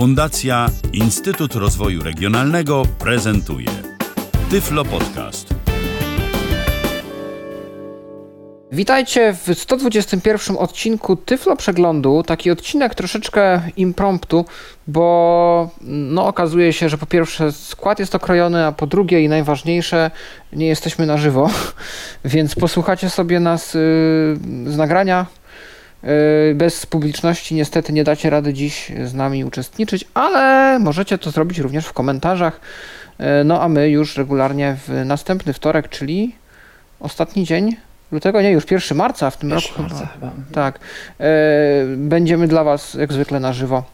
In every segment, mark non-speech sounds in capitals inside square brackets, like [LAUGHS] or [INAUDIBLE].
Fundacja Instytut Rozwoju Regionalnego prezentuje Tyflo Podcast. Witajcie w 121 odcinku Tyflo Przeglądu. Taki odcinek troszeczkę impromptu, bo no, okazuje się, że po pierwsze skład jest okrojony, a po drugie i najważniejsze nie jesteśmy na żywo, [LAUGHS] więc posłuchacie sobie nas yy, z nagrania. Yy, bez publiczności niestety nie dacie rady dziś z nami uczestniczyć, ale możecie to zrobić również w komentarzach. Yy, no a my już regularnie w następny wtorek, czyli ostatni dzień lutego, nie, już 1 marca w tym roku marca chyba. Tak. E, będziemy dla Was jak zwykle na żywo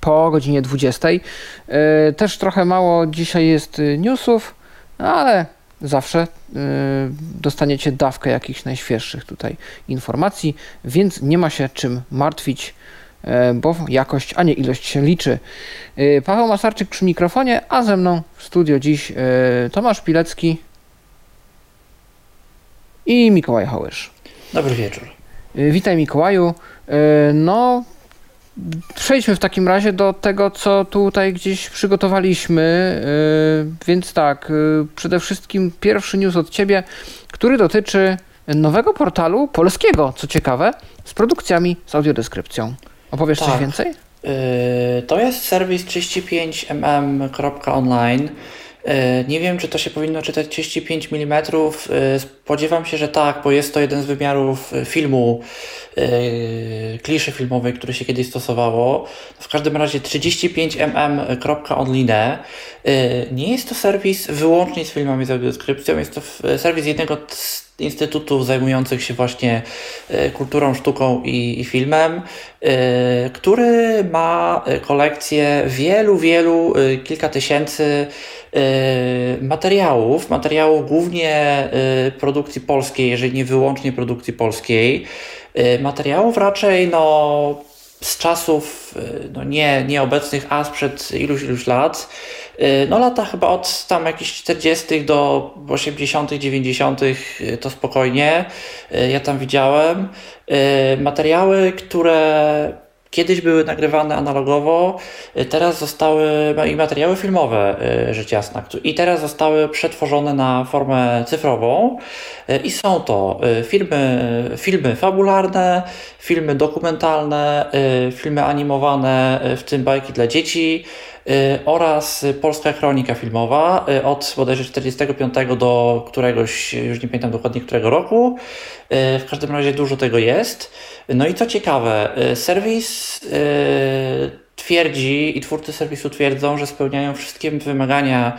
po godzinie 20. E, też trochę mało dzisiaj jest newsów, ale zawsze e, dostaniecie dawkę jakichś najświeższych tutaj informacji, więc nie ma się czym martwić, e, bo jakość, a nie ilość się liczy. E, Paweł Masarczyk przy mikrofonie, a ze mną w studio dziś Tomasz Pilecki i Mikołaj Hołysz. Dobry wieczór. Y, Witaj Mikołaju. Y, No, przejdźmy w takim razie do tego, co tutaj gdzieś przygotowaliśmy. Y, Więc tak, y, przede wszystkim pierwszy news od Ciebie, który dotyczy nowego portalu polskiego, co ciekawe, z produkcjami z audiodeskrypcją. Opowiesz coś Tak. więcej? Yy, To jest serwis 35mm.online. Yy, Nie wiem, czy to się powinno czytać 35 mm. Yy, Spodziewam się, że tak, bo jest to jeden z wymiarów yy, filmu, kliszy filmowej, które się kiedyś stosowało. W każdym razie 35mm.online Yy, nie jest to serwis wyłącznie z filmami z audiodeskrypcją, jest to serwis jednego z instytutów zajmujących się właśnie e, kulturą, sztuką i, i filmem, e, który ma e, kolekcję wielu, wielu, kilka tysięcy materiałów, materiałów głównie produkcji polskiej, jeżeli nie wyłącznie produkcji polskiej, materiałów raczej no z czasów no nie, nieobecnych, a sprzed iluś, iluś lat. Y, No lata chyba od tam jakichś 40. do 80., 90. y, to spokojnie. Y, Ja tam widziałem y, materiały, które kiedyś były nagrywane analogowo, teraz zostały no i materiały filmowe, rzecz jasna, i teraz zostały przetworzone na formę cyfrową i są to filmy, filmy fabularne, filmy dokumentalne, filmy animowane, w tym bajki dla dzieci oraz y, polska kronika filmowa y, od bodajże 45 do któregoś, już nie pamiętam dokładnie którego roku. Y, W każdym razie dużo tego jest. No i co ciekawe, serwis twierdzi i twórcy serwisu twierdzą, że spełniają wszystkie wymagania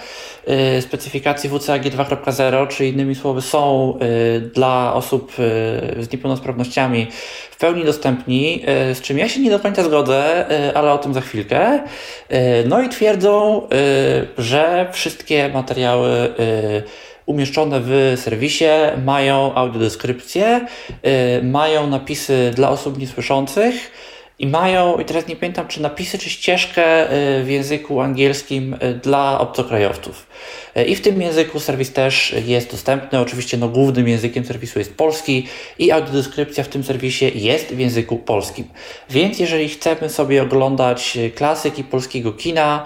y, specyfikacji WCAG 2.0, czy innymi słowy są y, dla osób y, z niepełnosprawnościami w pełni dostępni, y, z czym ja się nie do końca zgodzę, y, ale o tym za chwilkę. Y, No i twierdzą, że wszystkie materiały umieszczone w serwisie mają audiodeskrypcję, mają napisy dla osób niesłyszących i mają, i teraz nie pamiętam, czy napisy, czy ścieżkę y, w języku angielskim y, dla obcokrajowców. Y, I w tym języku serwis też jest dostępny. Oczywiście no, głównym językiem serwisu jest polski i audiodeskrypcja w tym serwisie jest w języku polskim. Więc jeżeli chcemy sobie oglądać klasyki polskiego kina,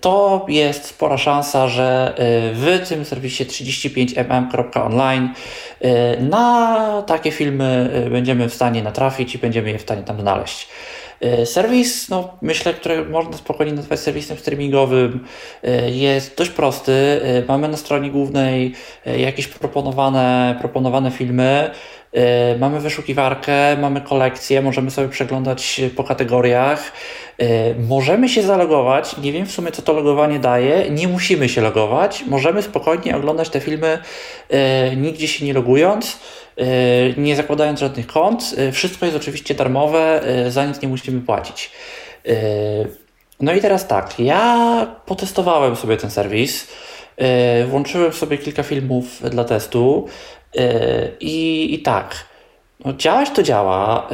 to jest spora szansa, że y, w tym serwisie 35mm.online y, na takie filmy będziemy w stanie natrafić i będziemy je w stanie tam znaleźć. Y, Serwis, no, myślę, który można spokojnie nazwać serwisem streamingowym, y, jest dość prosty. Y, Mamy na stronie głównej jakieś proponowane, proponowane filmy. Mamy wyszukiwarkę, mamy kolekcję, możemy sobie przeglądać po kategoriach. Możemy się zalogować. Nie wiem w sumie, co to logowanie daje. Nie musimy się logować. Możemy spokojnie oglądać te filmy, nigdzie się nie logując, nie zakładając żadnych kont. Y, Wszystko jest oczywiście darmowe, y, za nic nie musimy płacić. No i teraz tak, ja potestowałem sobie ten serwis. Włączyłem sobie kilka filmów dla testu i, i tak. No, działać to działa.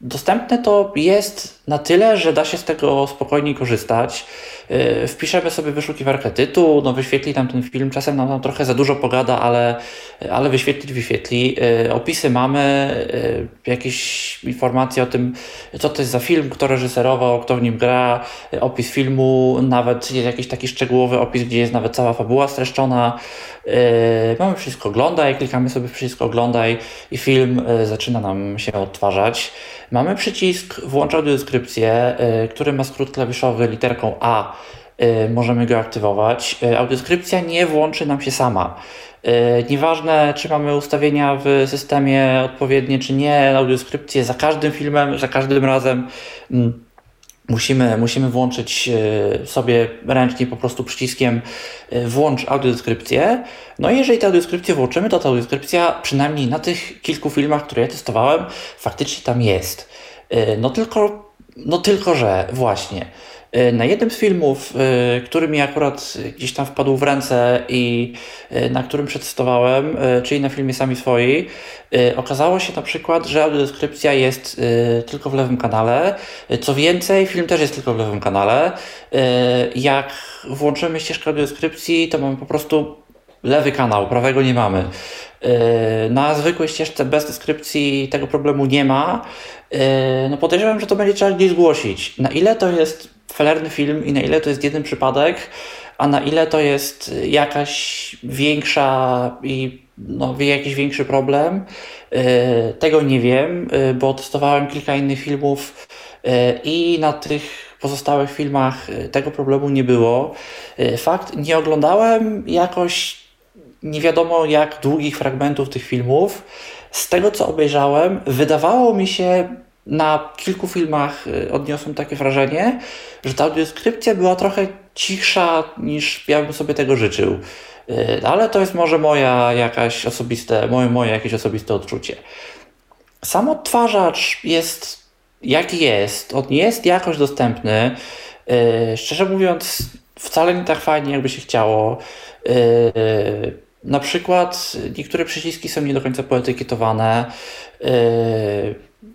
Dostępne to jest na tyle, że da się z tego spokojnie korzystać. Yy, wpiszemy sobie wyszukiwarkę tytuł, no wyświetli nam ten film, czasem nam, nam trochę za dużo pogada, ale, ale wyświetlić wyświetli. Yy, opisy mamy, yy, jakieś informacje o tym, co to jest za film, kto reżyserował, kto w nim gra, opis filmu, nawet jest jakiś taki szczegółowy opis, gdzie jest nawet cała fabuła streszczona. Mamy wszystko oglądaj, klikamy sobie wszystko oglądaj i film zaczyna nam się odtwarzać. Mamy przycisk włącz audiodeskrypcję, który ma skrót klawiszowy literką A Y, możemy go aktywować. Y, audiodeskrypcja nie włączy nam się sama. Y, nieważne, czy mamy ustawienia w systemie odpowiednie, czy nie, audiodeskrypcję za każdym filmem, za każdym razem mm, musimy, musimy włączyć sobie ręcznie po prostu przyciskiem włącz audiodeskrypcję. No i jeżeli tę audiodeskrypcję włączymy, to ta audiodeskrypcja przynajmniej na tych kilku filmach, które ja testowałem, faktycznie tam jest. No tylko, no tylko że właśnie E, na jednym z filmów, e, który mi akurat gdzieś tam wpadł w ręce i e, na którym przetestowałem, czyli na filmie Sami Swoi, okazało się na przykład, że audiodeskrypcja jest tylko w lewym kanale. Co więcej, film też jest tylko w lewym kanale. Jak włączymy ścieżkę audiodeskrypcji, to mamy po prostu lewy kanał, prawego nie mamy. Na zwykłej ścieżce bez deskrypcji tego problemu nie ma. No podejrzewam, że to będzie trzeba gdzieś zgłosić. Na ile to jest felerny film i na ile to jest jeden przypadek, a na ile to jest jakaś większa i no, jakiś większy problem. E, tego nie wiem, e, bo testowałem kilka innych filmów e, i na tych pozostałych filmach tego problemu nie było. Fakt, nie oglądałem jakoś nie wiadomo jak długich fragmentów tych filmów. Z tego co obejrzałem, wydawało mi się na kilku filmach y, odniosłem takie wrażenie, że ta audiodeskrypcja była trochę cichsza niż ja bym sobie tego życzył. Y, ale to jest może moja jakaś osobiste, moje, moje jakieś osobiste odczucie. Sam odtwarzacz jest jaki jest. On jest jakoś dostępny. Y, szczerze mówiąc, wcale nie tak fajnie, jakby się chciało. Na przykład niektóre przyciski są nie do końca poetykietowane.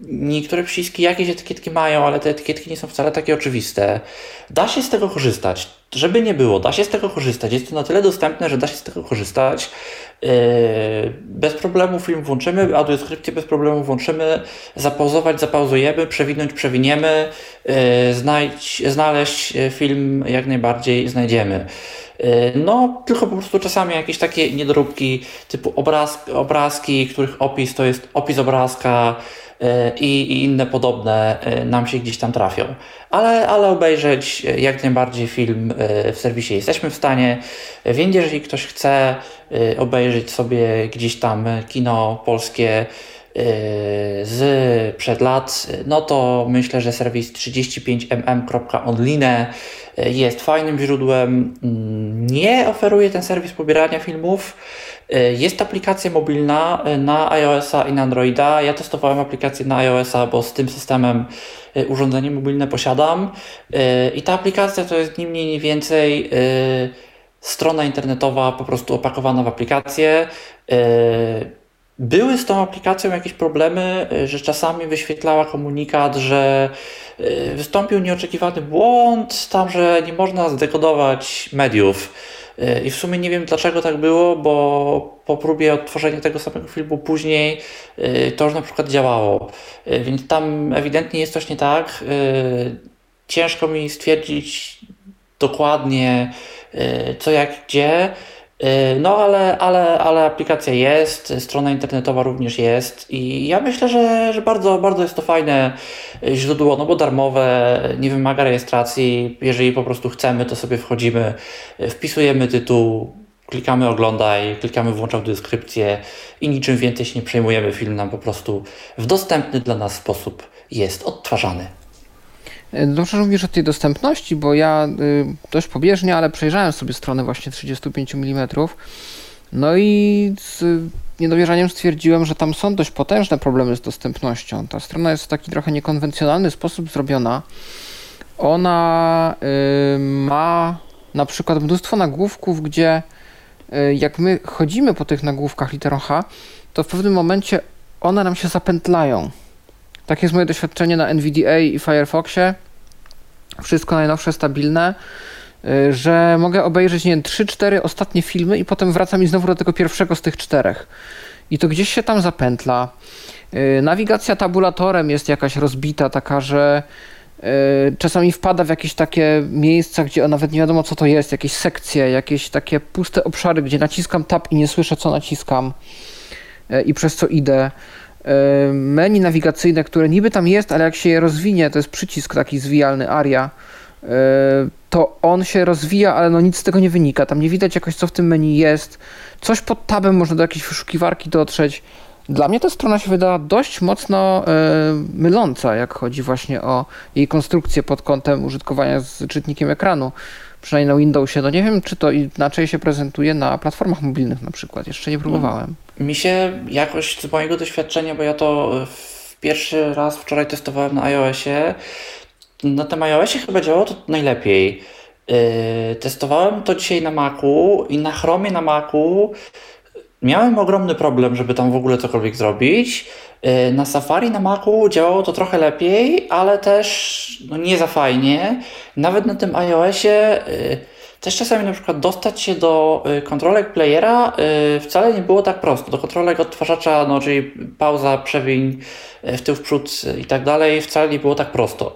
Niektóre przyciski jakieś etykietki mają, ale te etykietki nie są wcale takie oczywiste. Da się z tego korzystać. Żeby nie było, da się z tego korzystać. Jest to na tyle dostępne, że da się z tego korzystać. Yy, bez problemu film włączymy, audiodeskrypcję bez problemu włączymy, zapauzować, zapauzujemy, przewinąć, przewiniemy, yy, znaleźć film jak najbardziej znajdziemy. Yy, no, tylko po prostu czasami jakieś takie niedoróbki typu obraz, obrazki, których opis to jest opis obrazka, E, i, i inne podobne e, nam się gdzieś tam trafią. Ale, ale obejrzeć jak najbardziej film w serwisie jesteśmy w stanie. Więc jeżeli ktoś chce obejrzeć sobie gdzieś tam kino polskie z przed lat, no to myślę, że serwis 35mm.online jest fajnym źródłem. Mm, nie oferuje ten serwis pobierania filmów. E, jest aplikacja mobilna e, na iOS-a i na Androida. Ja testowałem aplikację na iOS-a, bo z tym systemem e, urządzenie mobilne posiadam. I ta aplikacja to jest nie mniej, nie więcej strona internetowa po prostu opakowana w aplikację. Były z tą aplikacją jakieś problemy, że czasami wyświetlała komunikat, że wystąpił nieoczekiwany błąd, tam, że nie można zdekodować mediów. E, I w sumie nie wiem dlaczego tak było, bo po próbie odtworzenia tego samego filmu później to już na przykład działało. Więc tam ewidentnie jest coś nie tak. Ciężko mi stwierdzić dokładnie co jak gdzie. Y, no, ale, ale, ale aplikacja jest, strona internetowa również jest i ja myślę, że, że bardzo, bardzo jest to fajne źródło, no bo darmowe, nie wymaga rejestracji. Jeżeli po prostu chcemy, to sobie wchodzimy, wpisujemy tytuł, klikamy oglądaj, klikamy włączam deskrypcję i niczym więcej się nie przejmujemy. Film nam po prostu w dostępny dla nas sposób jest odtwarzany. Dobrze, że mówisz o tej dostępności, bo ja y, dość pobieżnie, ale przejrzałem sobie stronę właśnie 35 mm. No i z niedowierzaniem stwierdziłem, że tam są dość potężne problemy z dostępnością. Ta strona jest w taki trochę niekonwencjonalny sposób zrobiona. Ona y, ma na przykład mnóstwo nagłówków, gdzie y, jak my chodzimy po tych nagłówkach literą H, to w pewnym momencie one nam się zapętlają. Takie jest moje doświadczenie na NVDA i Firefoxie. Wszystko najnowsze, stabilne. y, że mogę obejrzeć, nie wiem, 3-4 ostatnie filmy i potem wracam i znowu do tego pierwszego z tych czterech. I to gdzieś się tam zapętla. Y, nawigacja tabulatorem jest jakaś rozbita, taka, że czasami wpada w jakieś takie miejsca, gdzie nawet nie wiadomo co to jest, jakieś sekcje, jakieś takie puste obszary, gdzie naciskam tab i nie słyszę co naciskam i przez co idę. Menu nawigacyjne, które niby tam jest, ale jak się je rozwinie, to jest przycisk taki zwijalny ARIA, to on się rozwija, ale no nic z tego nie wynika. Tam nie widać jakoś, co w tym menu jest. Coś pod tabem można do jakiejś wyszukiwarki dotrzeć. Dla mnie ta strona się wydała dość mocno myląca, jak chodzi właśnie o jej konstrukcję pod kątem użytkowania z czytnikiem ekranu. Przynajmniej na Windowsie. No nie wiem, czy to inaczej się prezentuje na platformach mobilnych na przykład. Jeszcze nie próbowałem. Mi się jakoś z mojego doświadczenia, bo ja to pierwszy raz wczoraj testowałem na iOSie, na tym iOSie chyba działało to najlepiej. Yy, testowałem to dzisiaj na Macu i na Chromie na Macu miałem ogromny problem, żeby tam w ogóle cokolwiek zrobić. Na Safari na Macu działało to trochę lepiej, ale też no, nie za fajnie. Nawet na tym iOSie też czasami na przykład dostać się do y, kontrolek playera y, wcale nie było tak prosto. Do kontrolek odtwarzacza, no, czyli pauza, przewiń, y, w tył, w przód i tak dalej, wcale nie było tak prosto.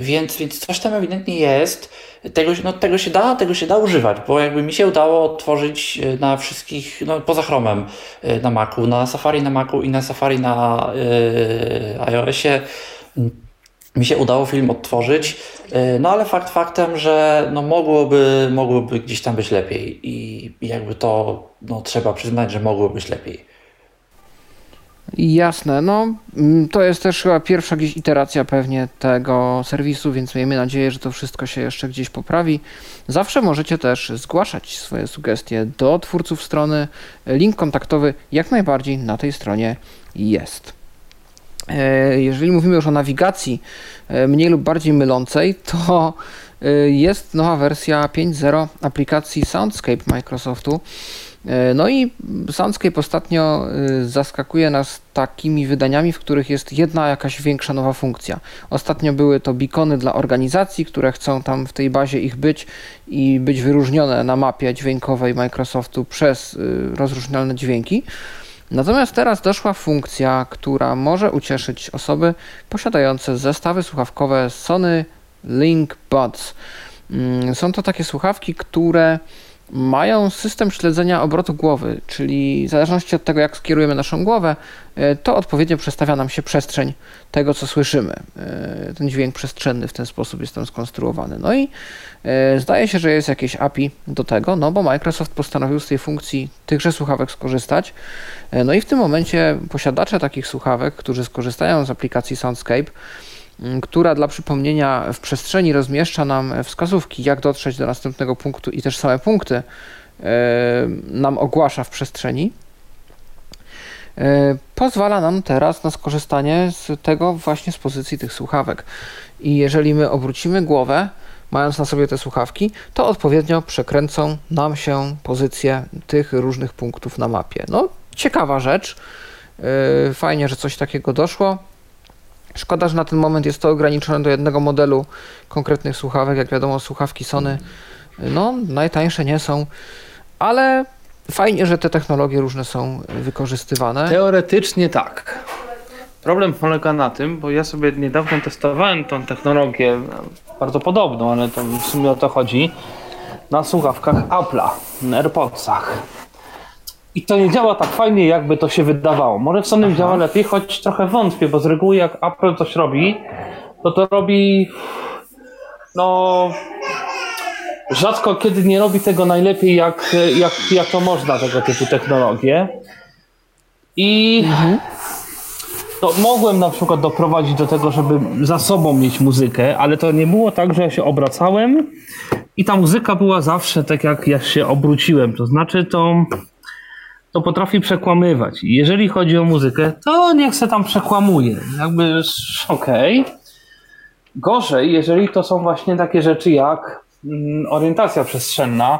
Więc, więc coś tam ewidentnie jest. Tego, no, tego się da, tego się da używać, bo jakby mi się udało odtworzyć na wszystkich, no, poza Chromem na Macu, na Safari na Macu i na Safari na yy, iOSie mi się udało film odtworzyć, y, no ale fakt faktem, że no mogłoby, mogłoby gdzieś tam być lepiej i jakby to no, trzeba przyznać, że mogło być lepiej. Jasne, no mm, to jest też chyba pierwsza gdzieś iteracja pewnie tego serwisu, więc miejmy nadzieję, że to wszystko się jeszcze gdzieś poprawi. Zawsze możecie też zgłaszać swoje sugestie do twórców strony. Link kontaktowy jak najbardziej na tej stronie jest. E, jeżeli mówimy już o nawigacji e, mniej lub bardziej mylącej, to e, jest nowa wersja 5.0 aplikacji Soundscape Microsoftu. No i Soundscape ostatnio zaskakuje nas takimi wydaniami, w których jest jedna jakaś większa nowa funkcja. Ostatnio były to beacony dla organizacji, które chcą tam w tej bazie ich być i być wyróżnione na mapie dźwiękowej Microsoftu przez rozróżnialne dźwięki. Natomiast teraz doszła funkcja, która może ucieszyć osoby posiadające zestawy słuchawkowe Sony Link Buds. Mm, są to takie słuchawki, które mają system śledzenia obrotu głowy, czyli w zależności od tego, jak skierujemy naszą głowę, e, to odpowiednio przestawia nam się przestrzeń tego, co słyszymy. E, ten dźwięk przestrzenny w ten sposób jest tam skonstruowany. No i e, zdaje się, że jest jakieś API do tego, no bo Microsoft postanowił z tej funkcji tychże słuchawek skorzystać. No i w tym momencie posiadacze takich słuchawek, którzy skorzystają z aplikacji Soundscape, która dla przypomnienia w przestrzeni rozmieszcza nam wskazówki, jak dotrzeć do następnego punktu i też same punkty e, nam ogłasza w przestrzeni. E, pozwala nam teraz na skorzystanie z tego właśnie z pozycji tych słuchawek. I jeżeli my obrócimy głowę, mając na sobie te słuchawki, to odpowiednio przekręcą nam się pozycje tych różnych punktów na mapie. No, ciekawa rzecz. E, fajnie, że coś takiego doszło. Szkoda, że na ten moment jest to ograniczone do jednego modelu konkretnych słuchawek. Jak wiadomo, słuchawki Sony no, najtańsze nie są, ale fajnie, że te technologie różne są wykorzystywane. Teoretycznie tak. Problem polega na tym, bo ja sobie niedawno testowałem tą technologię, bardzo podobną, ale to w sumie o to chodzi, na słuchawkach Apple'a, na AirPodsach. I to nie działa tak fajnie, jakby to się wydawało. Może w Sony działa lepiej, choć trochę wątpię, bo z reguły jak Apple coś robi, to to robi no rzadko kiedy nie robi tego najlepiej, jak, jak, jak to można, tego typu technologie. I mhm. to mogłem na przykład doprowadzić do tego, żeby za sobą mieć muzykę, ale to nie było tak, że ja się obracałem i ta muzyka była zawsze tak, jak ja się obróciłem. To znaczy to to potrafi przekłamywać. Jeżeli chodzi o muzykę, to niech se tam przekłamuje. Jakby okej. Okay. Gorzej, jeżeli to są właśnie takie rzeczy jak mm, orientacja przestrzenna,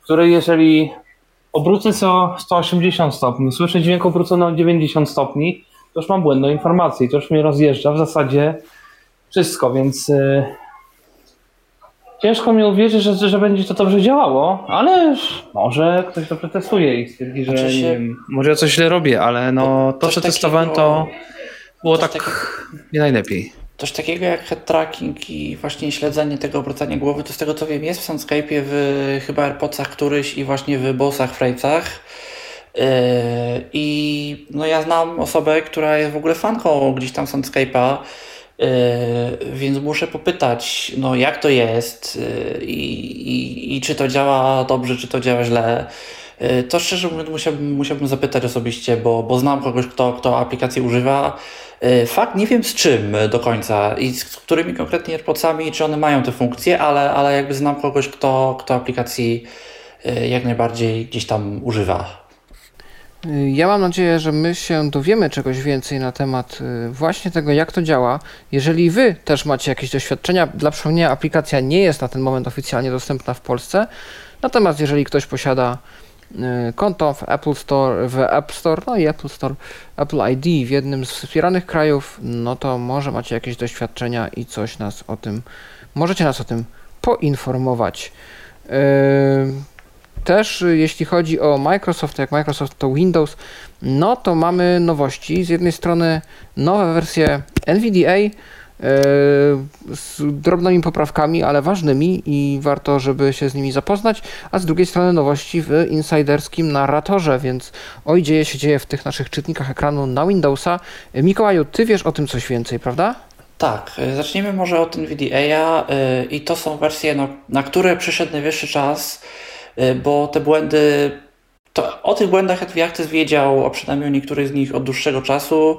w której jeżeli obrócę o 180 stopni, słyszę dźwięk obrócony o 90 stopni, to już mam błędną informację i to już mnie rozjeżdża w zasadzie wszystko, więc yy, ciężko mi uwierzyć, że, że będzie to dobrze działało, ale może ktoś to przetestuje i stwierdzi, że znaczy się... nie wiem, może ja coś źle robię, ale no to, co testowałem, to było tak takiego... nie najlepiej. Coś takiego jak head tracking i właśnie śledzenie tego obracania głowy, to z tego co wiem jest w Soundscape'ie w chyba AirPodsach któryś i właśnie w Bossach Frejcach. Yy, I no ja znam osobę, która jest w ogóle fanką gdzieś tam Soundscape'a, więc muszę popytać, no jak to jest yy, i, i czy to działa dobrze, czy to działa źle. To szczerze mówiąc musiałbym, musiałbym zapytać osobiście, bo, bo znam kogoś, kto, kto aplikacji używa. Fakt, nie wiem z czym do końca i z którymi konkretnie AirPodsami, czy one mają te funkcje, ale, ale jakby znam kogoś, kto, kto aplikacji jak najbardziej gdzieś tam używa. Ja mam nadzieję, że my się dowiemy czegoś więcej na temat y, właśnie tego, jak to działa. Jeżeli Wy też macie jakieś doświadczenia, dla przypomnienia, aplikacja nie jest na ten moment oficjalnie dostępna w Polsce. Natomiast jeżeli ktoś posiada y, konto w Apple Store, w App Store, no i Apple Store, Apple ID w jednym z wspieranych krajów, no to może macie jakieś doświadczenia i coś nas o tym, możecie nas o tym poinformować. Yy, też y, jeśli chodzi o Microsoft, jak Microsoft to Windows, no to mamy nowości. Z jednej strony nowe wersje NVDA yy, z drobnymi poprawkami, ale ważnymi i warto, żeby się z nimi zapoznać, a z drugiej strony nowości w insiderskim narratorze, więc oj, dzieje się dzieje w tych naszych czytnikach ekranu na Windowsa. Mikołaju, ty wiesz o tym coś więcej, prawda? Tak, y, zacznijmy może od NVDA i to są wersje, no, na które przyszedł najwyższy czas. Y, bo te błędy to o tych błędach Edwi Access wiedział, o przynajmniej niektórych z nich od dłuższego czasu.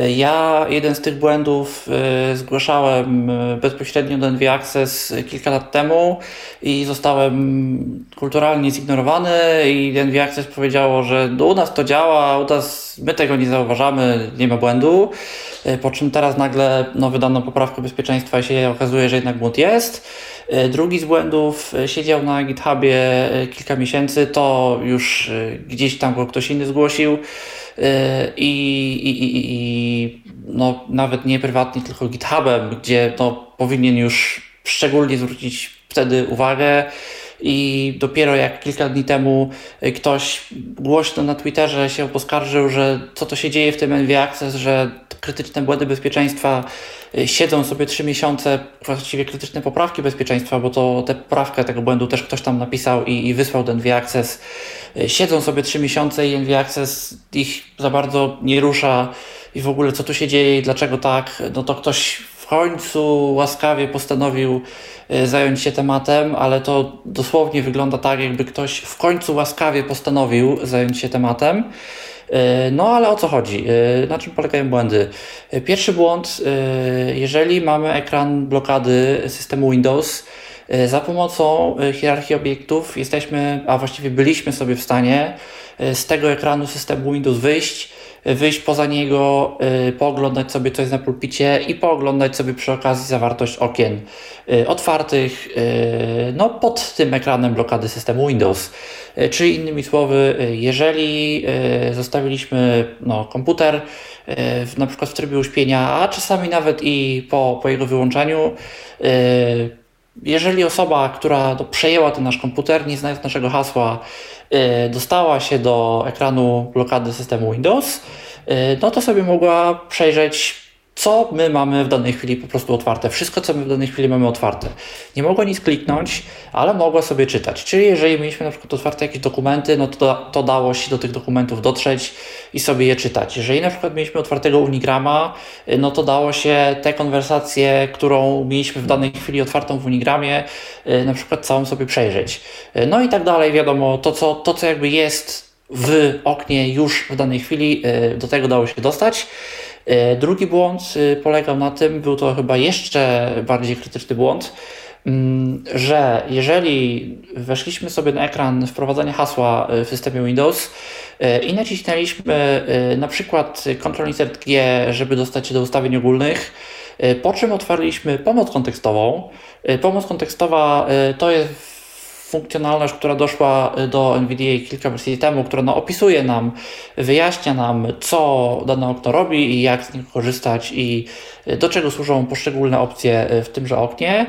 Y, ja jeden z tych błędów y, zgłaszałem bezpośrednio do NV Access kilka lat temu i zostałem kulturalnie zignorowany i NV Access powiedziało, że u nas to działa, u nas my tego nie zauważamy, nie ma błędu. Po czym teraz nagle no, wydano poprawkę bezpieczeństwa i się okazuje, że jednak błąd jest. E, drugi z błędów e, siedział na GitHubie e, kilka miesięcy, to już gdzieś tam go ktoś inny zgłosił i, i, i, i no, nawet nie prywatnie, tylko GitHubem, gdzie no, powinien już szczególnie zwrócić wtedy uwagę. I dopiero jak kilka dni temu ktoś głośno na Twitterze się poskarżył, że co to się dzieje w tym NV Access, że krytyczne błędy bezpieczeństwa y, siedzą sobie trzy miesiące, właściwie krytyczne poprawki bezpieczeństwa, bo to tę poprawkę tego błędu też ktoś tam napisał i, i wysłał do NV Access. Y, siedzą sobie trzy miesiące i NV Access ich za bardzo nie rusza i w ogóle co tu się dzieje i dlaczego tak, no to ktoś końcu łaskawie postanowił y, zająć się tematem, ale to dosłownie wygląda tak, jakby ktoś w końcu łaskawie postanowił zająć się tematem. E, no ale o co chodzi? E, na czym polegają błędy? E, pierwszy błąd, jeżeli mamy ekran blokady systemu Windows, za pomocą hierarchii obiektów jesteśmy, a właściwie byliśmy sobie w stanie z tego ekranu systemu Windows wyjść wyjść poza niego, y, pooglądać sobie coś na pulpicie i pooglądać sobie przy okazji zawartość okien y, otwartych y, no, pod tym ekranem blokady systemu Windows. Czyli innymi słowy, jeżeli zostawiliśmy no, komputer na przykład w trybie uśpienia, a czasami nawet i po, po jego wyłączeniu, jeżeli osoba, która przejęła ten nasz komputer, nie znając naszego hasła, Y, dostała się do ekranu blokady systemu Windows, y, no to sobie mogła przejrzeć co my mamy w danej chwili po prostu otwarte. Wszystko, co my w danej chwili mamy otwarte. Nie mogła nic kliknąć, ale mogła sobie czytać. Czyli jeżeli mieliśmy na przykład otwarte jakieś dokumenty, no to, to dało się do tych dokumentów dotrzeć i sobie je czytać. Jeżeli na przykład mieliśmy otwartego Unigrama, no to dało się tę konwersację, którą mieliśmy w danej chwili otwartą w Unigramie, na przykład całą sobie przejrzeć. No i tak dalej, wiadomo, to co, to co jakby jest w oknie już w danej chwili, do tego dało się dostać. E, drugi błąd y, polegał na tym, był to chyba jeszcze bardziej krytyczny błąd, mm, że jeżeli weszliśmy sobie na ekran wprowadzania hasła y, w systemie Windows y, i nacisnęliśmy na przykład Ctrl Insert G, żeby dostać się do ustawień ogólnych, po czym otwarliśmy pomoc kontekstową. Pomoc kontekstowa to jest funkcjonalność, która doszła do NVDA kilka wersji temu, która no, opisuje nam, wyjaśnia nam, co dane okno robi i jak z niego korzystać i do czego służą poszczególne opcje w tymże oknie,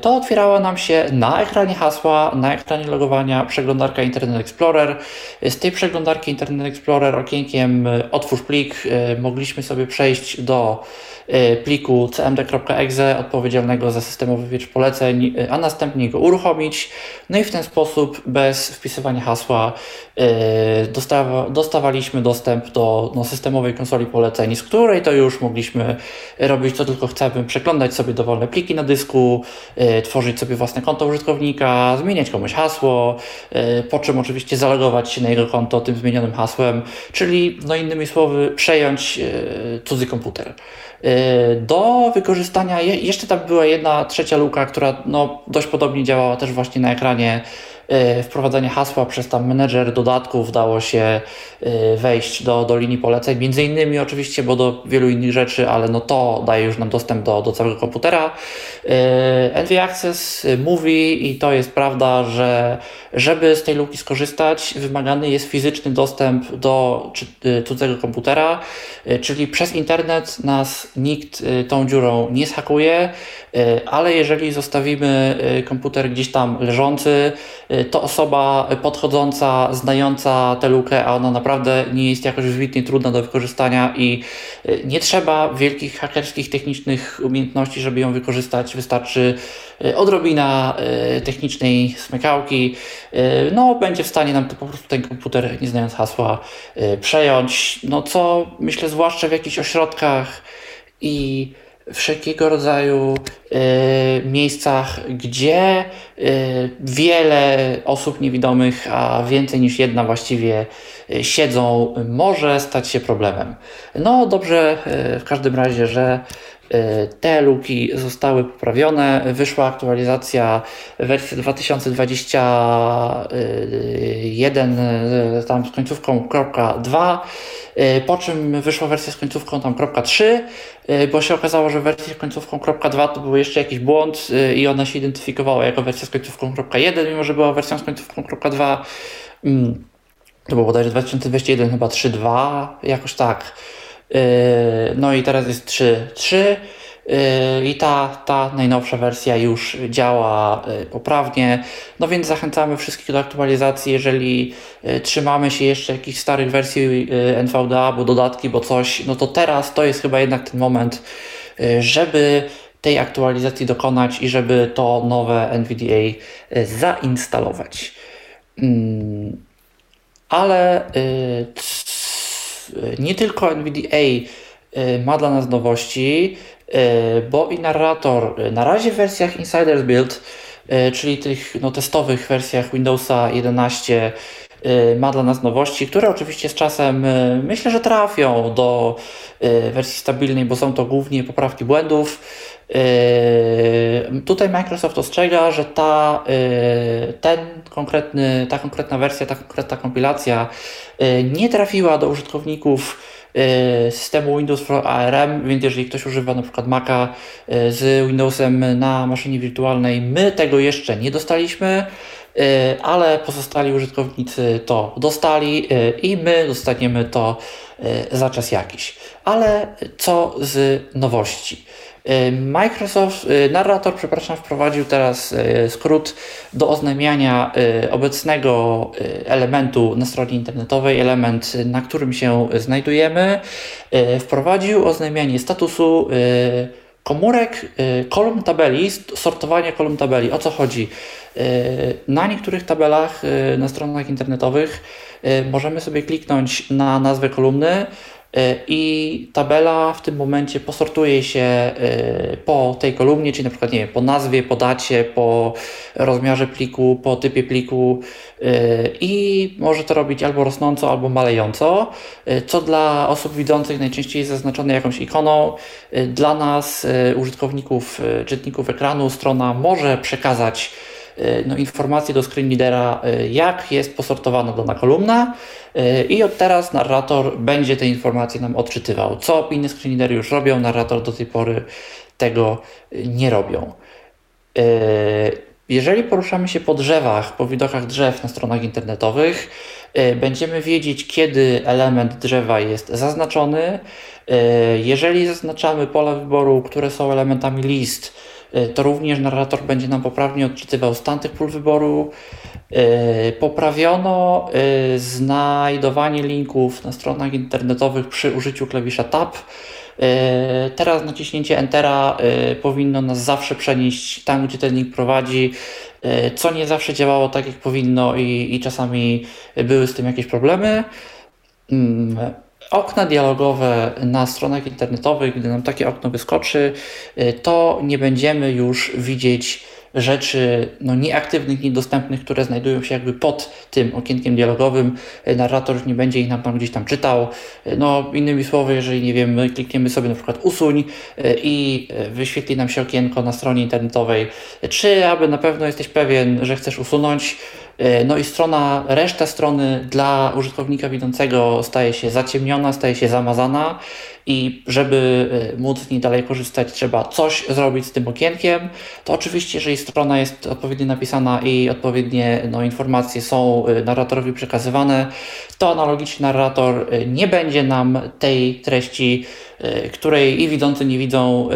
to otwierała nam się na ekranie hasła, na ekranie logowania przeglądarka Internet Explorer. Z tej przeglądarki Internet Explorer okienkiem otwórz plik mogliśmy sobie przejść do E, pliku cmd.exe odpowiedzialnego za systemowy wiecz poleceń, e, a następnie go uruchomić. No i w ten sposób bez wpisywania hasła e, dostawa, dostawaliśmy dostęp do no, systemowej konsoli poleceń, z której to już mogliśmy robić co tylko chcemy, przeglądać sobie dowolne pliki na dysku, tworzyć sobie własne konto użytkownika, zmieniać komuś hasło, po czym oczywiście zalogować się na jego konto tym zmienionym hasłem, czyli no innymi słowy przejąć cudzy komputer. Do wykorzystania, jeszcze tam była jedna trzecia luka, która no, dość podobnie działała też właśnie na ekranie E, wprowadzenie hasła przez tam menedżer dodatków dało się e, wejść do, do linii poleceń, między innymi oczywiście, bo do wielu innych rzeczy, ale no to daje już nam dostęp do, do całego komputera. E, NV Access mówi i to jest prawda, że żeby z tej luki skorzystać, wymagany jest fizyczny dostęp do cudzego komputera, czyli przez internet nas nikt tą dziurą nie schakuje, ale jeżeli zostawimy komputer gdzieś tam leżący, to osoba podchodząca, znająca tę lukę, a ona naprawdę nie jest jakoś wybitnie trudna do wykorzystania i y, nie trzeba wielkich hakerskich, technicznych umiejętności, żeby ją wykorzystać. Wystarczy y, odrobina y, technicznej smykałki. No, będzie w stanie nam to po prostu ten komputer, nie znając hasła, przejąć. No, co myślę, zwłaszcza w jakichś ośrodkach i wszelkiego rodzaju y, miejscach, gdzie y, wiele osób niewidomych, a więcej niż jedna właściwie y, siedzą, może stać się problemem. No dobrze w każdym razie, że te luki zostały poprawione. Wyszła aktualizacja wersji 2021 tam z końcówką .2 E, po czym wyszła wersja z końcówką tam .3, e, bo się okazało, że wersja z końcówką .2 to był jeszcze jakiś błąd e, i ona się identyfikowała jako wersja z końcówką .1, mimo że była wersją z końcówką .2. Mm, to było bodajże 2021 chyba 3.2, jakoś tak. No i teraz jest 3.3. I ta, ta najnowsza wersja już działa y, poprawnie. No więc zachęcamy wszystkich do aktualizacji. Jeżeli trzymamy się jeszcze jakichś starych wersji NVDA, albo dodatki, bo coś, no to teraz to jest chyba jednak ten moment, żeby tej aktualizacji dokonać i żeby to nowe NVDA zainstalować. Mm, ale nie tylko NVDA ma dla nas nowości. E, bo i narrator e, na razie w wersjach Insiders Build, e, czyli tych no, testowych wersjach Windowsa 11 ma dla nas nowości, które oczywiście z czasem myślę, że trafią do wersji stabilnej, bo są to głównie poprawki błędów. Tutaj Microsoft ostrzega, że ta, ten konkretny, ta konkretna wersja, ta konkretna kompilacja nie trafiła do użytkowników systemu Windows for ARM, więc jeżeli ktoś używa na przykład Maca z Windowsem na maszynie wirtualnej, my tego jeszcze nie dostaliśmy, ale pozostali użytkownicy to dostali i my dostaniemy to za czas jakiś. Ale co z nowości? Y, Microsoft, y, narrator, przepraszam, wprowadził teraz y, skrót do oznajmiania obecnego elementu na stronie internetowej, element, na którym się znajdujemy. Wprowadził oznajmianie statusu komórek, kolumn tabeli, sortowanie kolumn tabeli. O co chodzi? Na niektórych tabelach na stronach internetowych możemy sobie kliknąć na nazwę kolumny, i tabela w tym momencie posortuje się e, po tej kolumnie, czyli na przykład nie wiem, po nazwie, po dacie, po rozmiarze pliku, po typie pliku e, i może to robić albo rosnąco, albo malejąco, co dla osób widzących najczęściej jest zaznaczone jakąś ikoną. Dla nas, użytkowników, czytników ekranu, strona może przekazać E, no, informacje do screen e, jak jest posortowana dana kolumna e, i od teraz narrator będzie te informacje nam odczytywał. Co inne screen już robią, narrator do tej pory tego nie robią. jeżeli poruszamy się po drzewach, po widokach drzew na stronach internetowych, będziemy wiedzieć, kiedy element drzewa jest zaznaczony. Jeżeli zaznaczamy pola wyboru, które są elementami list, to również narrator będzie nam poprawnie odczytywał stan tych pól wyboru. Poprawiono znajdowanie linków na stronach internetowych przy użyciu klawisza Tab. E, teraz naciśnięcie Entera e, powinno nas zawsze przenieść tam, gdzie ten link prowadzi, e, co nie zawsze działało tak, jak powinno i, i czasami były z tym jakieś problemy. Okna dialogowe na stronach internetowych, gdy nam takie okno wyskoczy, to nie będziemy już widzieć rzeczy no, nieaktywnych, niedostępnych, które znajdują się jakby pod tym okienkiem dialogowym. Narrator już nie będzie ich nam tam gdzieś tam czytał. No, innymi słowy, jeżeli nie wiem, my klikniemy sobie na przykład usuń i wyświetli nam się okienko na stronie internetowej, czy aby na pewno jesteś pewien, że chcesz usunąć, no i strona, reszta strony dla użytkownika widzącego staje się zaciemniona, staje się zamazana i żeby y, móc z niej dalej korzystać, trzeba coś zrobić z tym okienkiem. To oczywiście, jeżeli strona jest odpowiednio napisana i odpowiednie no, informacje są y, narratorowi przekazywane, to analogicznie narrator y, nie będzie nam tej treści, której i widzący nie widzą,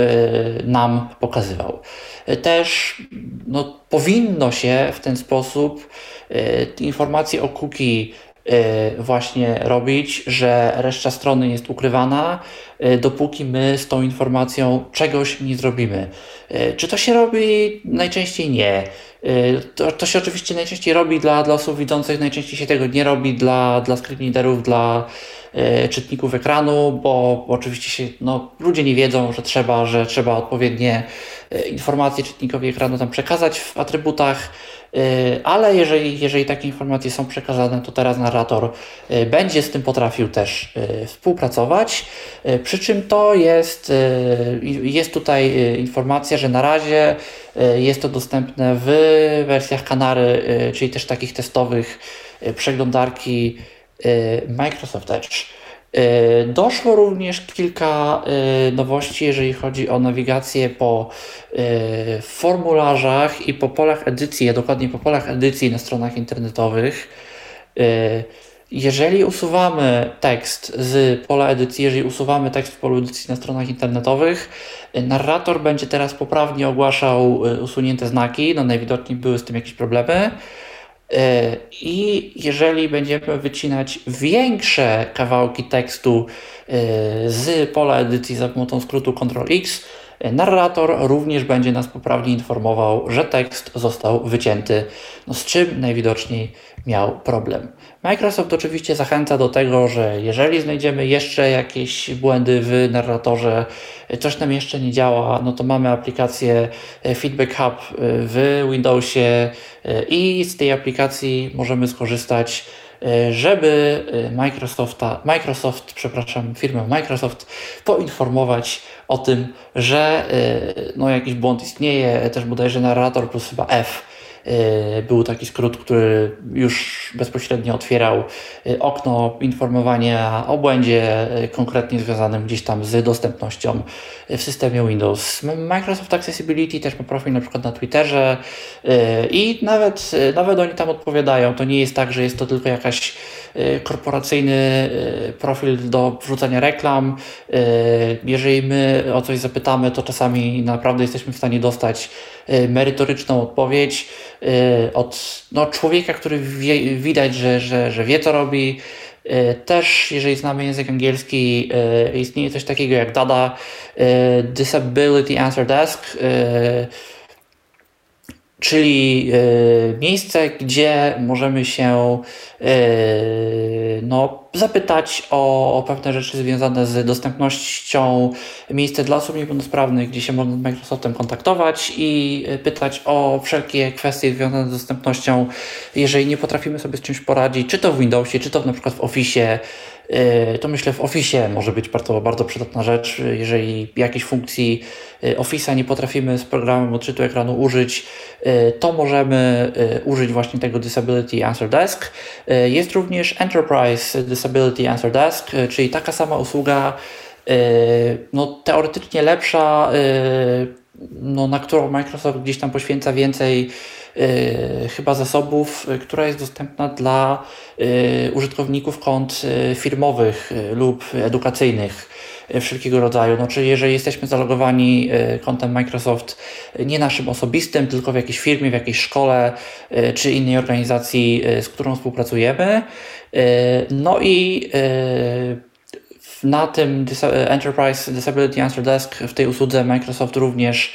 nam pokazywał. Też no, powinno się w ten sposób informacje o cookie właśnie robić, że reszta strony jest ukrywana, y, dopóki my z tą informacją czegoś nie zrobimy. Y, czy to się robi? Najczęściej nie. To, to się oczywiście najczęściej robi dla, dla osób widzących, najczęściej się tego nie robi dla, dla screenreaderów, dla czytników ekranu, bo, bo oczywiście się, no, ludzie nie wiedzą, że trzeba, że trzeba odpowiednie informacje czytnikowi ekranu tam przekazać w atrybutach. Y, ale jeżeli, jeżeli takie informacje są przekazane, to teraz narrator y, będzie z tym potrafił też współpracować. Przy czym to jest, jest tutaj informacja, że na razie jest to dostępne w wersjach Kanary, czyli też takich testowych przeglądarki Microsoft Edge. E, doszło również kilka e, nowości, jeżeli chodzi o nawigację po e, formularzach i po polach edycji, a dokładnie po polach edycji na stronach internetowych. Jeżeli usuwamy tekst z pola edycji, jeżeli usuwamy tekst w polu edycji na stronach internetowych, narrator będzie teraz poprawnie ogłaszał usunięte znaki. No najwidoczniej były z tym jakieś problemy. E, I jeżeli będziemy wycinać większe kawałki tekstu e, z pola edycji za pomocą skrótu Ctrl-X, narrator również będzie nas poprawnie informował, że tekst został wycięty, no z czym najwidoczniej miał problem. Microsoft oczywiście zachęca do tego, że jeżeli znajdziemy jeszcze jakieś błędy w narratorze, coś nam jeszcze nie działa, no to mamy aplikację Feedback Hub w Windowsie i z tej aplikacji możemy skorzystać żeby Microsofta, Microsoft, przepraszam, firmę Microsoft poinformować o tym, że no, jakiś błąd istnieje, też bodajże narrator plus chyba F. E, był taki skrót, który już bezpośrednio otwierał e, okno informowania o błędzie e, konkretnie związanym gdzieś tam z dostępnością w systemie Windows. Microsoft Accessibility też ma profil na przykład na Twitterze i nawet, nawet oni tam odpowiadają. To nie jest tak, że jest to tylko jakaś korporacyjny profil do wrzucania reklam. Jeżeli my o coś zapytamy, to czasami naprawdę jesteśmy w stanie dostać merytoryczną odpowiedź. Y, od no, człowieka, który wie, widać, że, że, że wie co robi. Y, też, jeżeli znamy język angielski, istnieje coś takiego jak DADA, Disability Answer Desk czyli e, miejsce, gdzie możemy się e, no, zapytać o, o, pewne rzeczy związane z dostępnością, miejsce dla osób niepełnosprawnych, gdzie się można z Microsoftem kontaktować i e, pytać o wszelkie kwestie związane z dostępnością, jeżeli nie potrafimy sobie z czymś poradzić, czy to w Windowsie, czy to na przykład w Office, to myślę w Office może być bardzo, bardzo przydatna rzecz. Jeżeli jakiejś funkcji e, Office'a nie potrafimy z programem odczytu ekranu użyć, e, to możemy użyć właśnie tego Disability Answer Desk. Jest również Enterprise Disability Answer Desk, czyli taka sama usługa, no teoretycznie lepsza, no, na którą Microsoft gdzieś tam poświęca więcej chyba zasobów, która jest dostępna dla użytkowników kont firmowych lub edukacyjnych wszelkiego rodzaju. No, czyli jeżeli jesteśmy zalogowani kontem Microsoft nie naszym osobistym, tylko w jakiejś firmie, w jakiejś szkole czy innej organizacji, z którą współpracujemy. No i na tym Enterprise Disability Answer Desk w tej usłudze Microsoft również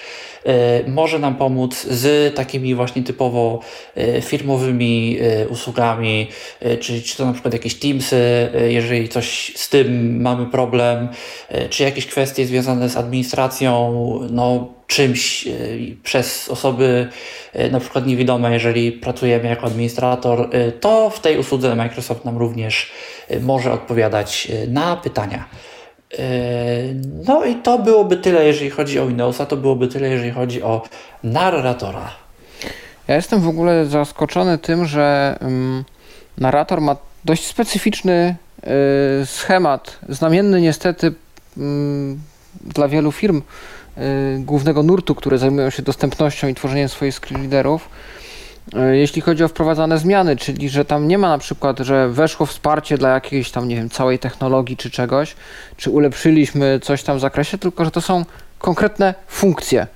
może nam pomóc z takimi właśnie typowo e, firmowymi e, usługami, czy, czy to na przykład jakieś Teamsy, jeżeli coś z tym mamy problem, czy jakieś kwestie związane z administracją, no czymś przez osoby na przykład niewidome, jeżeli pracujemy jako administrator, to w tej usłudze Microsoft nam również może odpowiadać na pytania. No i to byłoby tyle, jeżeli chodzi o Windowsa, to byłoby tyle, jeżeli chodzi o narratora. Ja jestem w ogóle zaskoczony tym, że um, narrator ma dość specyficzny y, schemat, znamienny niestety y, dla wielu firm y, głównego nurtu, które zajmują się dostępnością i tworzeniem swoich screenreaderów. E, jeśli chodzi o wprowadzane zmiany, czyli że tam nie ma na przykład, że weszło wsparcie dla jakiejś tam, nie wiem, całej technologii czy czegoś, czy ulepszyliśmy coś tam w zakresie, tylko że to są konkretne funkcje.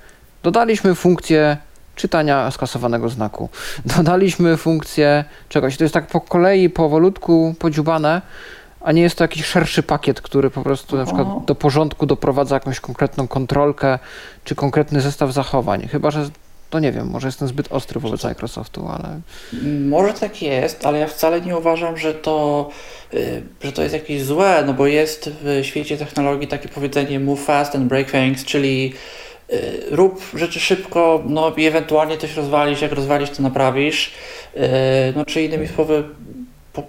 Dodaliśmy funkcję czytania skasowanego znaku. [LAUGHS] Dodaliśmy funkcję czegoś. To jest tak po kolei, powolutku podziubane, a nie jest to jakiś szerszy pakiet, który po prostu na przykład do porządku doprowadza jakąś konkretną kontrolkę czy konkretny zestaw zachowań. Chyba, że to nie wiem, może jestem zbyt ostry wobec Microsoftu, ale... Może tak jest, ale ja wcale nie uważam, że to, y, że to jest jakieś złe, no bo jest w świecie technologii takie powiedzenie move fast and break things, czyli y, rób rzeczy szybko, no i ewentualnie coś rozwalisz, jak rozwalisz, to naprawisz. Y, no czy innymi słowy,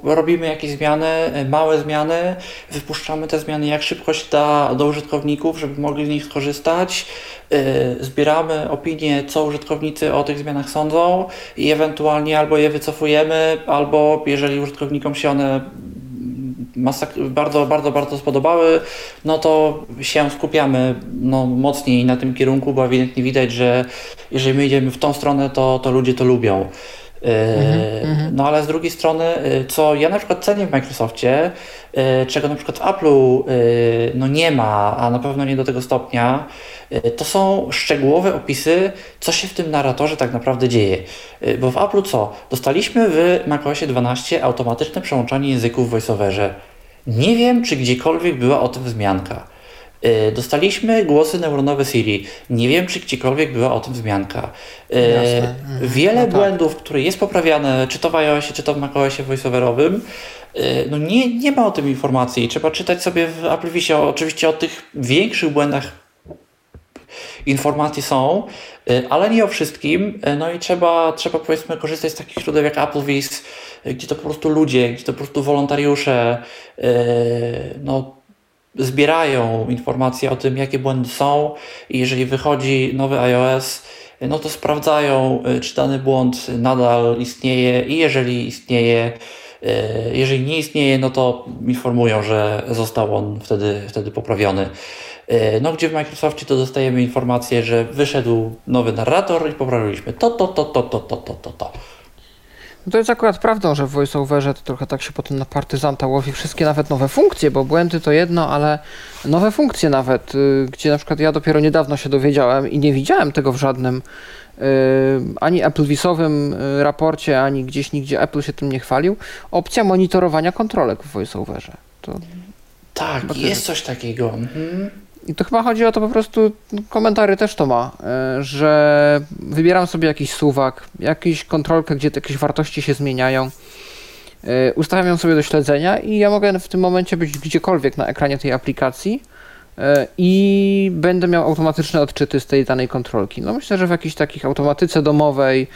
robimy jakieś zmiany, małe zmiany, wypuszczamy te zmiany jak szybko się da do użytkowników, żeby mogli z nich skorzystać, Y, zbieramy opinie, co użytkownicy o tych zmianach sądzą i ewentualnie albo je wycofujemy, albo jeżeli użytkownikom się one bardzo, bardzo, bardzo spodobały, no to się skupiamy no, mocniej na tym kierunku, bo ewidentnie widać, że jeżeli my idziemy w tą stronę, to, to ludzie to lubią. Mm-hmm. No ale z drugiej strony, y, co ja na przykład cenię w Microsoftie, y, czego na przykład w Apple'u no nie ma, a na pewno nie do tego stopnia, to są szczegółowe opisy, co się w tym narratorze tak naprawdę dzieje. Bo w Apple'u co? Dostaliśmy w macOSie 12 automatyczne przełączanie języków w VoiceOverze. Nie wiem, czy gdziekolwiek była o tym wzmianka. E, dostaliśmy głosy neuronowe Siri. Nie wiem, czy gdziekolwiek była o tym wzmianka. E, Jasne. Mhm. Wiele no tak. błędów, które jest poprawiane, czy to w iOSie, czy to w macOSie voiceoverowym, e, no nie, nie ma o tym informacji. Trzeba czytać sobie w Applevisie. Oczywiście o tych większych błędach informacje są, ale nie o wszystkim. No i trzeba, trzeba powiedzmy korzystać z takich źródeł jak Applevis, gdzie to po prostu ludzie, gdzie to po prostu wolontariusze, no zbierają informacje o tym, jakie błędy są i jeżeli wychodzi nowy iOS, no to sprawdzają, y, czy dany błąd nadal istnieje i jeżeli istnieje, y, jeżeli nie istnieje, no to informują, że został on wtedy, wtedy poprawiony. Y, no, gdzie w Microsoftie to dostajemy informację, że wyszedł nowy narrator i poprawiliśmy to, to, to, to, to, to, to, to. to. No to jest akurat prawdą, że w VoiceOverze to trochę tak się potem na partyzanta łowi wszystkie nawet nowe funkcje, bo błędy to jedno, ale nowe funkcje nawet, y, gdzie na przykład ja dopiero niedawno się dowiedziałem i nie widziałem tego w żadnym y, ani Applewisowym y, raporcie, ani gdzieś nigdzie Apple się tym nie chwalił. Opcja monitorowania kontrolek w VoiceOverze. To tak, jest coś takiego. Mhm. I to chyba chodzi o to po prostu, komentary też to ma, e, że wybieram sobie jakiś suwak, jakąś kontrolkę, gdzie jakieś wartości się zmieniają, e, ustawiam ją sobie do śledzenia i ja mogę w tym momencie być gdziekolwiek na ekranie tej aplikacji e, i będę miał automatyczne odczyty z tej danej kontrolki. No myślę, że w jakiejś takich automatyce domowej,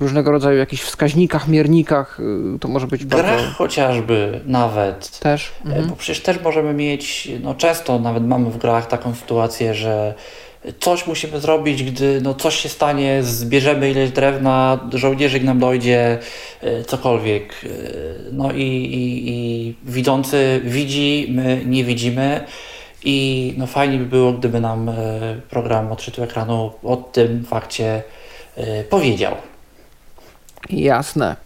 różnego rodzaju jakichś wskaźnikach, miernikach, y, to może być Grach bardzo... chociażby nawet. Też. E, mhm. Bo przecież też możemy mieć, no często nawet mamy w grach taką sytuację, że coś musimy zrobić, gdy no coś się stanie, zbierzemy ileś drewna, żołnierzyk nam dojdzie, e, cokolwiek. E, no i, i, i widzący widzi, my nie widzimy. I no fajnie by było, gdyby nam program odczytu ekranu o tym fakcie powiedział. Jasne.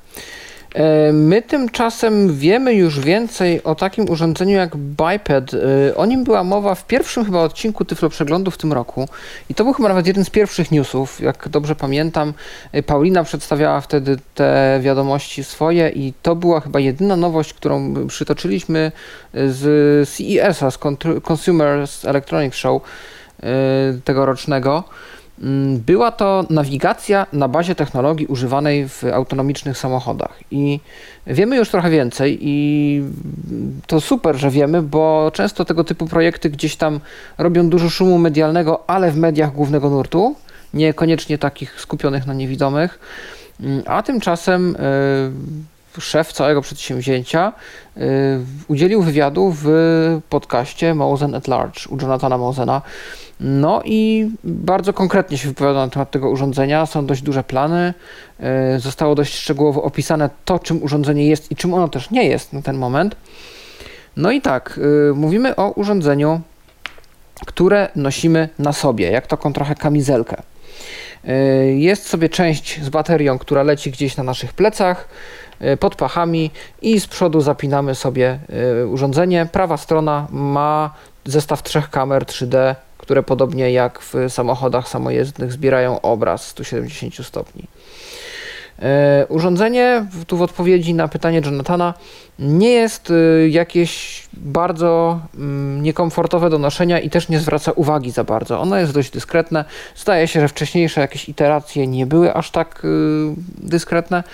E, my tymczasem wiemy już więcej o takim urządzeniu jak Biped. E, o nim była mowa w pierwszym chyba odcinku Tyflo Przeglądu w tym roku. I to był chyba nawet jeden z pierwszych newsów, jak dobrze pamiętam. E, Paulina przedstawiała wtedy te wiadomości swoje i to była chyba jedyna nowość, którą przytoczyliśmy z CES-a, z Consumers Electronics Show tegorocznego. Mm, była to nawigacja na bazie technologii używanej w autonomicznych samochodach. I wiemy już trochę więcej, i to super, że wiemy, bo często tego typu projekty gdzieś tam robią dużo szumu medialnego, ale w mediach głównego nurtu, niekoniecznie takich skupionych na niewidomych. Mm, a tymczasem yy, szef całego przedsięwzięcia yy, udzielił wywiadu w podcaście Mosen at Large u Jonathana Mosena. No i bardzo konkretnie się wypowiada na temat tego urządzenia. Są dość duże plany. E, zostało dość szczegółowo opisane to, czym urządzenie jest i czym ono też nie jest na ten moment. No i tak, e, mówimy o urządzeniu, które nosimy na sobie, jak taką trochę kamizelkę. E, jest sobie część z baterią, która leci gdzieś na naszych plecach, pod pachami i z przodu zapinamy sobie urządzenie. Prawa strona ma zestaw trzech kamer 3D które podobnie jak w samochodach samojezdnych zbierają obraz 170 stopni. E, urządzenie, tu w odpowiedzi na pytanie Jonathana, nie jest e, jakieś bardzo mm, niekomfortowe do noszenia i też nie zwraca uwagi za bardzo. Ono jest dość dyskretne. Zdaje się, że wcześniejsze jakieś iteracje nie były aż tak e, dyskretne.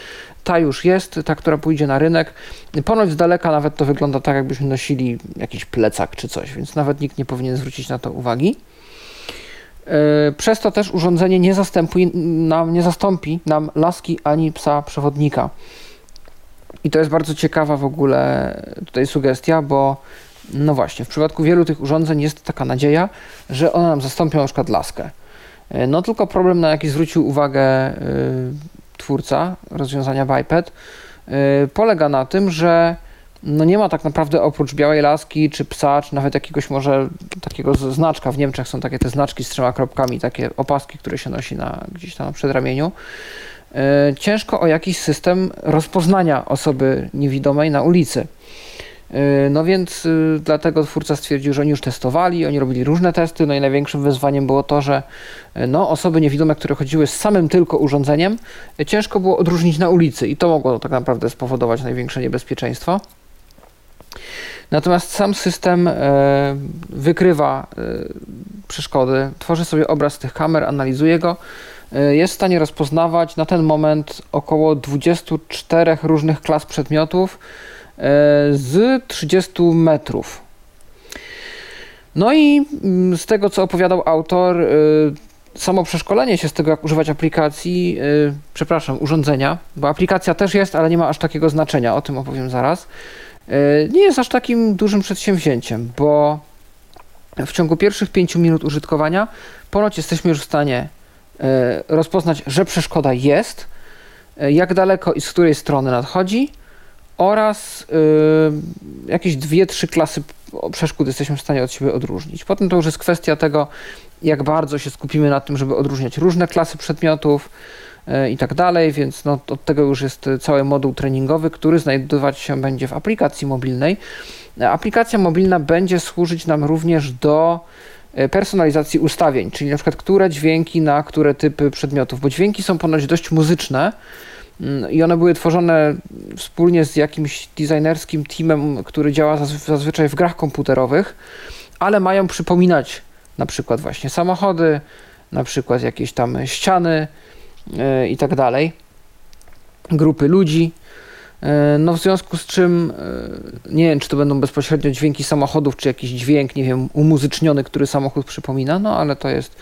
Ta już jest, ta, która pójdzie na rynek. Ponoć z daleka nawet to wygląda tak, jakbyśmy nosili jakiś plecak czy coś, więc nawet nikt nie powinien zwrócić na to uwagi. E, przez to też urządzenie nie, nam, nie zastąpi nam laski ani psa przewodnika. I to jest bardzo ciekawa w ogóle tutaj sugestia, bo no właśnie, w przypadku wielu tych urządzeń jest taka nadzieja, że one nam zastąpią na przykład laskę. E, no tylko problem, na jaki zwrócił uwagę y, twórca rozwiązania Biped, polega na tym, że no nie ma tak naprawdę oprócz białej laski, czy psa, czy nawet jakiegoś może takiego znaczka. W Niemczech są takie te znaczki z trzema kropkami, takie opaski, które się nosi na, gdzieś tam na przedramieniu. Yy, ciężko o jakiś system rozpoznania osoby niewidomej na ulicy. E, no więc y, dlatego twórca stwierdził, że oni już testowali, oni robili różne testy, no i największym wyzwaniem było to, że e, no, osoby niewidome, które chodziły z samym tylko urządzeniem, e, ciężko było odróżnić na ulicy i to mogło tak naprawdę spowodować największe niebezpieczeństwo. Natomiast sam system wykrywa przeszkody, tworzy sobie obraz tych kamer, analizuje go, jest w stanie rozpoznawać na ten moment około 24 różnych klas przedmiotów, E, z 30 metrów. No i mm, z tego, co opowiadał autor, e, samo przeszkolenie się z tego, jak używać aplikacji, e, przepraszam, urządzenia, bo aplikacja też jest, ale nie ma aż takiego znaczenia, o tym opowiem zaraz, nie jest aż takim dużym przedsięwzięciem, bo w ciągu pierwszych 5 minut użytkowania ponoć jesteśmy już w stanie rozpoznać, że przeszkoda jest, jak daleko i z której strony nadchodzi, oraz jakieś dwie, trzy klasy przeszkód jesteśmy w stanie od siebie odróżnić. Potem to już jest kwestia tego, jak bardzo się skupimy na tym, żeby odróżniać różne klasy przedmiotów i tak dalej, więc no, od tego już jest cały moduł treningowy, który znajdować się będzie w aplikacji mobilnej. Aplikacja mobilna będzie służyć nam również do personalizacji ustawień, czyli na przykład które dźwięki na które typy przedmiotów, bo dźwięki są ponoć dość muzyczne, Mm, i one były tworzone wspólnie z jakimś designerskim teamem, który działa zazwyczaj w grach komputerowych, ale mają przypominać na przykład właśnie samochody, na przykład jakieś tam ściany i tak dalej, grupy ludzi. Yy, no w związku z czym yy, nie wiem, czy to będą bezpośrednio dźwięki samochodów, czy jakiś dźwięk, nie wiem, umuzyczniony, który samochód przypomina, no ale to jest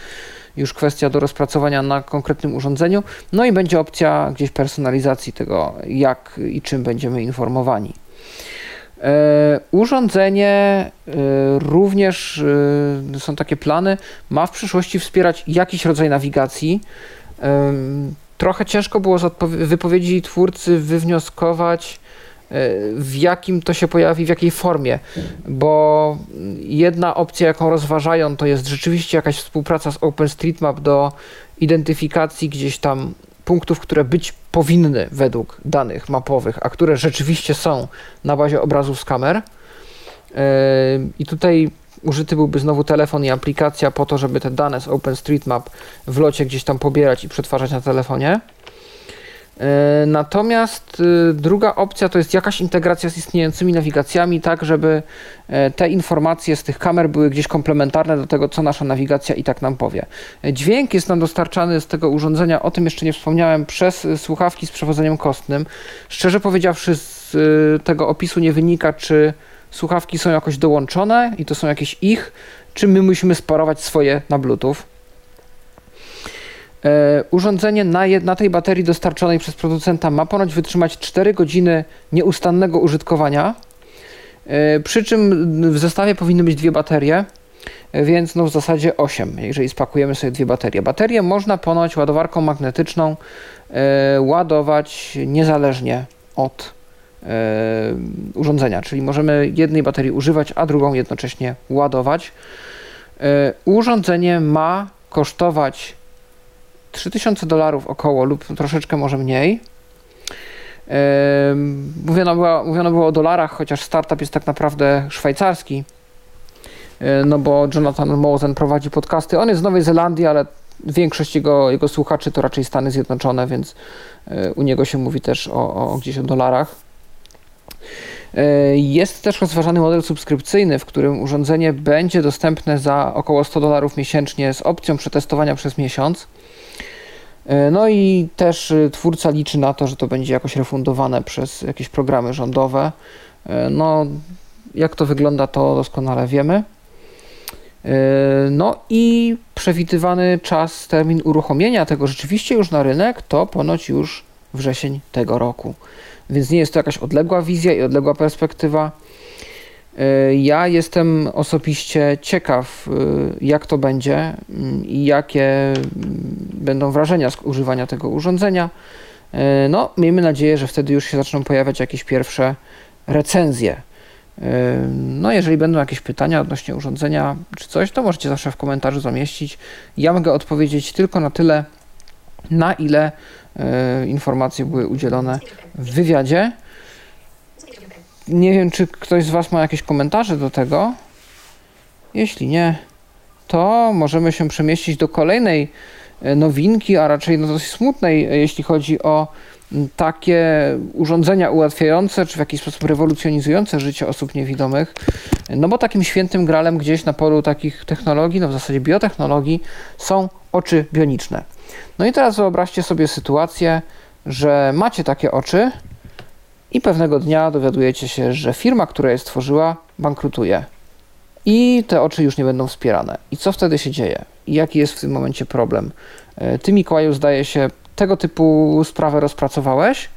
już kwestia do rozpracowania na konkretnym urządzeniu. No i będzie opcja gdzieś personalizacji tego, jak i czym będziemy informowani. E, urządzenie e, również e, są takie plany, ma w przyszłości wspierać jakiś rodzaj nawigacji. Trochę ciężko było z wypowiedzi twórcy wywnioskować, w jakim to się pojawi, w jakiej formie, bo jedna opcja, jaką rozważają, to jest rzeczywiście jakaś współpraca z OpenStreetMap do identyfikacji gdzieś tam punktów, które być powinny według danych mapowych, a które rzeczywiście są na bazie obrazów z kamer. I tutaj użyty byłby znowu telefon i aplikacja po to, żeby te dane z OpenStreetMap w locie gdzieś tam pobierać i przetwarzać na telefonie. E, natomiast y, druga opcja to jest jakaś integracja z istniejącymi nawigacjami, tak żeby e, te informacje z tych kamer były gdzieś komplementarne do tego, co nasza nawigacja i tak nam powie. E, dźwięk jest nam dostarczany z tego urządzenia, o tym jeszcze nie wspomniałem, przez słuchawki z przewodzeniem kostnym. Szczerze powiedziawszy, z tego opisu nie wynika, czy słuchawki są jakoś dołączone i to są jakieś ich, czy my musimy sparować swoje na Bluetooth. E, urządzenie na, na tej baterii dostarczonej przez producenta ma ponoć wytrzymać 4 godziny nieustannego użytkowania. E, przy czym w zestawie powinny być dwie baterie, e, więc no w zasadzie 8, jeżeli spakujemy sobie dwie baterie. Baterię można ponoć ładowarką magnetyczną ładować niezależnie od urządzenia, czyli możemy jednej baterii używać, a drugą jednocześnie ładować. urządzenie ma kosztować 3000 dolarów około lub troszeczkę może mniej. Mówiono było, mówiono było o dolarach, chociaż startup jest tak naprawdę szwajcarski, no bo Jonathan Mosen prowadzi podcasty. On jest z Nowej Zelandii, ale większość jego, jego słuchaczy to raczej Stany Zjednoczone, więc e, u niego się mówi też o, o gdzieś o dolarach. E, jest też rozważany model subskrypcyjny, w którym urządzenie będzie dostępne za około 100 dolarów miesięcznie z opcją przetestowania przez miesiąc. E, no i też y, twórca liczy na to, że to będzie jakoś refundowane przez jakieś programy rządowe. E, no, jak to wygląda, to doskonale wiemy. E, no i przewidywany czas, termin uruchomienia tego rzeczywiście już na rynek to ponoć już wrzesień tego roku. Więc nie jest to jakaś odległa wizja i odległa perspektywa. E, ja jestem osobiście ciekaw, e, jak to będzie mm, i jakie będą wrażenia z używania tego urządzenia. No, miejmy nadzieję, że wtedy już się zaczną pojawiać jakieś pierwsze recenzje. No, jeżeli będą jakieś pytania odnośnie urządzenia czy coś, to możecie zawsze w komentarzu zamieścić. Ja mogę odpowiedzieć tylko na tyle, na ile informacje były udzielone w wywiadzie. Nie wiem, czy ktoś z Was ma jakieś komentarze do tego. Jeśli nie, to możemy się przemieścić do kolejnej e, nowinki, a raczej no dosyć smutnej, e, jeśli chodzi o takie urządzenia ułatwiające, czy w jakiś sposób rewolucjonizujące życie osób niewidomych. No bo takim świętym gralem gdzieś na polu takich technologii, no w zasadzie biotechnologii, są oczy bioniczne. No i teraz wyobraźcie sobie sytuację, że macie takie oczy, i pewnego dnia dowiadujecie się, że firma, która je stworzyła, bankrutuje. I te oczy już nie będą wspierane. I co wtedy się dzieje? I jaki jest w tym momencie problem? E, ty, Mikołaju, zdaje się, tego typu sprawę rozpracowałeś?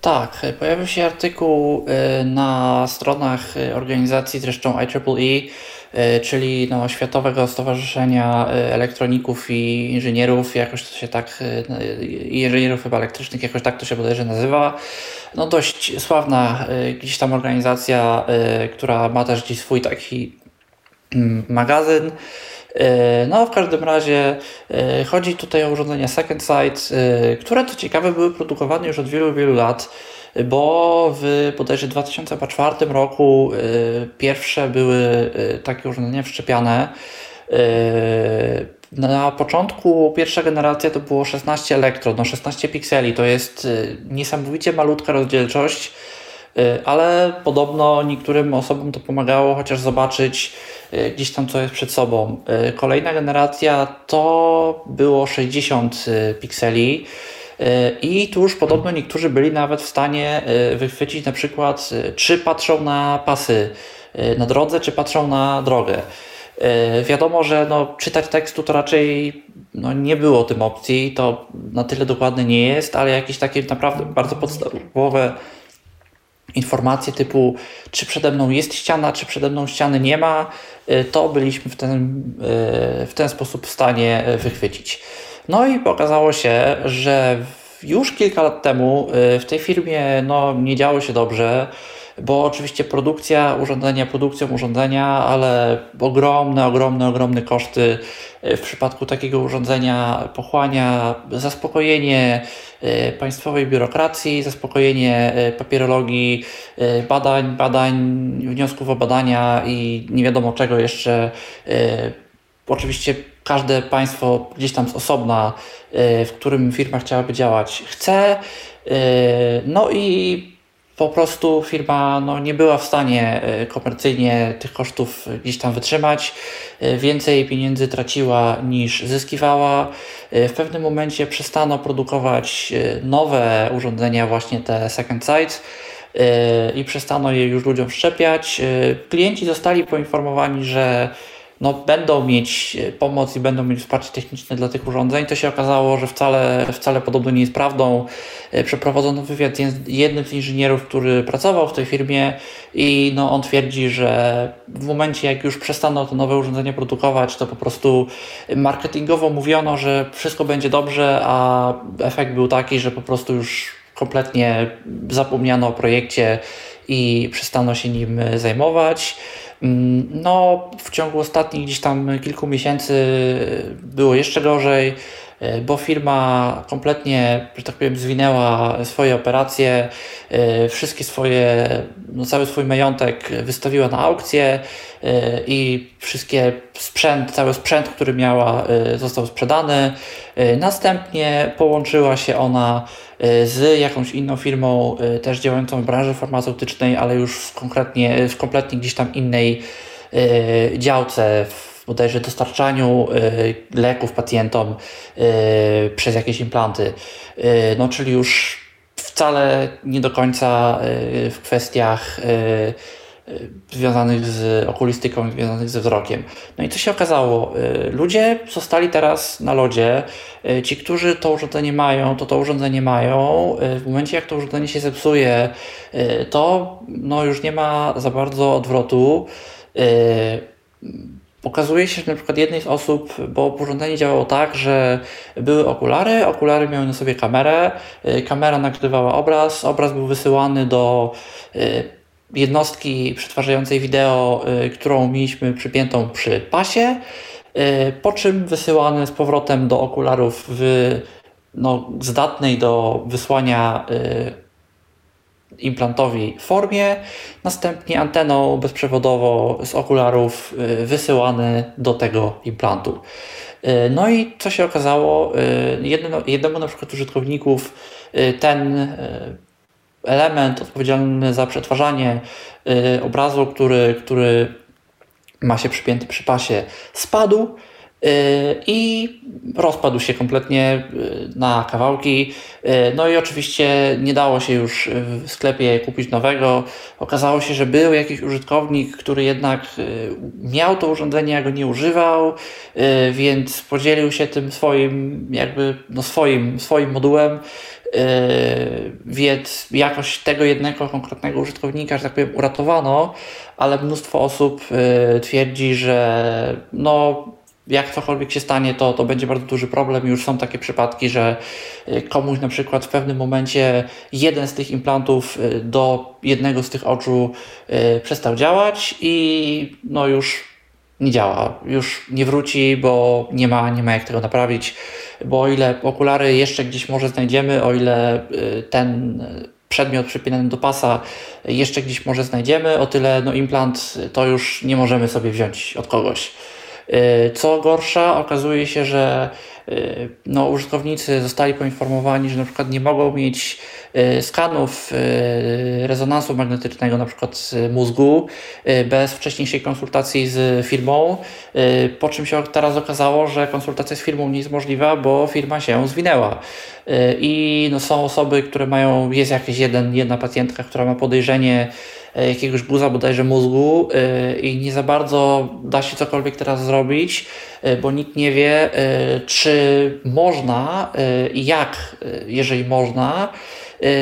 Tak, pojawił się artykuł e, na stronach organizacji, zresztą IEEE, E, czyli no, Światowego Stowarzyszenia e, Elektroników i Inżynierów, jakoś to się tak, e, inżynierów chyba elektrycznych, jakoś tak to się bodajże nazywa. No dość sławna gdzieś tam organizacja, która ma też gdzieś swój taki mm, magazyn. No, w każdym razie chodzi tutaj o urządzenia Second Sight, które to ciekawe były produkowane już od wielu, wielu lat bo w bodajże 2004 roku pierwsze były takie urządzenia wszczepiane. Na początku pierwsza generacja to było 16 elektrod, no 16 pikseli, to jest niesamowicie malutka rozdzielczość, ale podobno niektórym osobom to pomagało chociaż zobaczyć gdzieś tam co jest przed sobą. Kolejna generacja to było 60 pikseli. I tu już podobno niektórzy byli nawet w stanie wychwycić na przykład, czy patrzą na pasy na drodze, czy patrzą na drogę. Wiadomo, że no, czytać tekstu to raczej no, nie było tym opcji, to na tyle dokładne nie jest, ale jakieś takie naprawdę bardzo podstawowe informacje typu czy przede mną jest ściana, czy przede mną ściany nie ma, to byliśmy w ten, w ten sposób w stanie wychwycić. No i okazało się, że już kilka lat temu y, w tej firmie no, nie działo się dobrze. Bo oczywiście produkcja urządzenia produkcją urządzenia, ale ogromne, ogromne, ogromne koszty w przypadku takiego urządzenia pochłania zaspokojenie państwowej biurokracji, zaspokojenie papierologii, badań, badań, wniosków o badania i nie wiadomo czego jeszcze. Oczywiście każde państwo gdzieś tam z osobna, e, w którym firma chciałaby działać, chce. E, no i po prostu firma no, nie była w stanie e, komercyjnie tych kosztów gdzieś tam wytrzymać. Więcej pieniędzy traciła niż zyskiwała. W pewnym momencie przestano produkować nowe urządzenia, właśnie te second sites i przestano je już ludziom wszczepiać. Klienci zostali poinformowani, że no, będą mieć e, pomoc i będą mieć wsparcie techniczne dla tych urządzeń. To się okazało, że wcale, wcale podobno nie jest prawdą. E, przeprowadzono wywiad z jednym z inżynierów, który pracował w tej firmie i no, on twierdzi, że w momencie jak już przestano to nowe urządzenie produkować, to po prostu marketingowo mówiono, że wszystko będzie dobrze, a efekt był taki, że po prostu już kompletnie zapomniano o projekcie i przestano się nim zajmować. Mm, no, w ciągu ostatnich gdzieś tam kilku miesięcy było jeszcze gorzej, e, bo firma kompletnie, że tak powiem, zwinęła swoje operacje, e, wszystkie swoje, no cały swój majątek wystawiła na aukcję e, i wszystkie sprzęt, cały sprzęt, który miała, został sprzedany. Następnie połączyła się ona z jakąś inną firmą e, też działającą w branży farmaceutycznej, ale już w, konkretnie, w kompletnie gdzieś tam innej e, działce, w bodajże dostarczaniu leków pacjentom przez jakieś implanty. No, czyli już wcale nie do końca w kwestiach związanych z okulistyką, związanych ze wzrokiem. No i co się okazało? Y, ludzie zostali teraz na lodzie. Y, ci, którzy to urządzenie mają, to to urządzenie mają. Y, w momencie, jak to urządzenie się zepsuje, to no, już nie ma za bardzo odwrotu. Okazuje się, że na przykład jednej z osób, bo urządzenie działało tak, że były okulary, okulary miały na sobie kamerę, kamera nagrywała obraz, obraz był wysyłany do jednostki przetwarzającej wideo, y, którą mieliśmy przypiętą przy pasie, y, po czym wysyłane z powrotem do okularów w no, zdatnej do wysłania y, implantowi formie, następnie anteną bezprzewodowo z okularów wysyłany do tego implantu. No i co się okazało, jedno, jednemu na przykład użytkowników ten element odpowiedzialny za przetwarzanie y, obrazu, który, który ma się przypięty przy pasie, spadł y, i rozpadł się kompletnie y, na kawałki. No i oczywiście nie dało się już w sklepie kupić nowego. Okazało się, że był jakiś użytkownik, który jednak miał to urządzenie, a go nie używał, więc podzielił się tym swoim, jakby no swoim, swoim modułem więc jakoś tego jednego konkretnego użytkownika, że tak powiem, uratowano, ale mnóstwo osób yy, twierdzi, że no, jak cokolwiek się stanie, to, to będzie bardzo duży problem. Już są takie przypadki, że yy, komuś na przykład w pewnym momencie jeden z tych implantów do jednego z tych oczu przestał działać i no już nie działa, już nie wróci, bo nie ma, nie ma jak tego naprawić, bo o ile okulary jeszcze gdzieś może znajdziemy, o ile y, ten przedmiot przypinany do pasa jeszcze gdzieś może znajdziemy, o tyle no, implant to już nie możemy sobie wziąć od kogoś. Y, co gorsza, okazuje się, że y, no, użytkownicy zostali poinformowani, że na przykład nie mogą mieć y, skanów rezonansu magnetycznego, na przykład mózgu, bez wcześniejszej konsultacji z firmą, po czym się teraz okazało, że konsultacja z firmą nie jest możliwa, bo firma się zwinęła. I no, są osoby, które mają, jest jakaś jeden, jedna pacjentka, która ma podejrzenie jakiegoś guza bodajże mózgu e, i nie za bardzo da się cokolwiek teraz zrobić, e, bo nikt nie wie, czy można i jak, jeżeli można,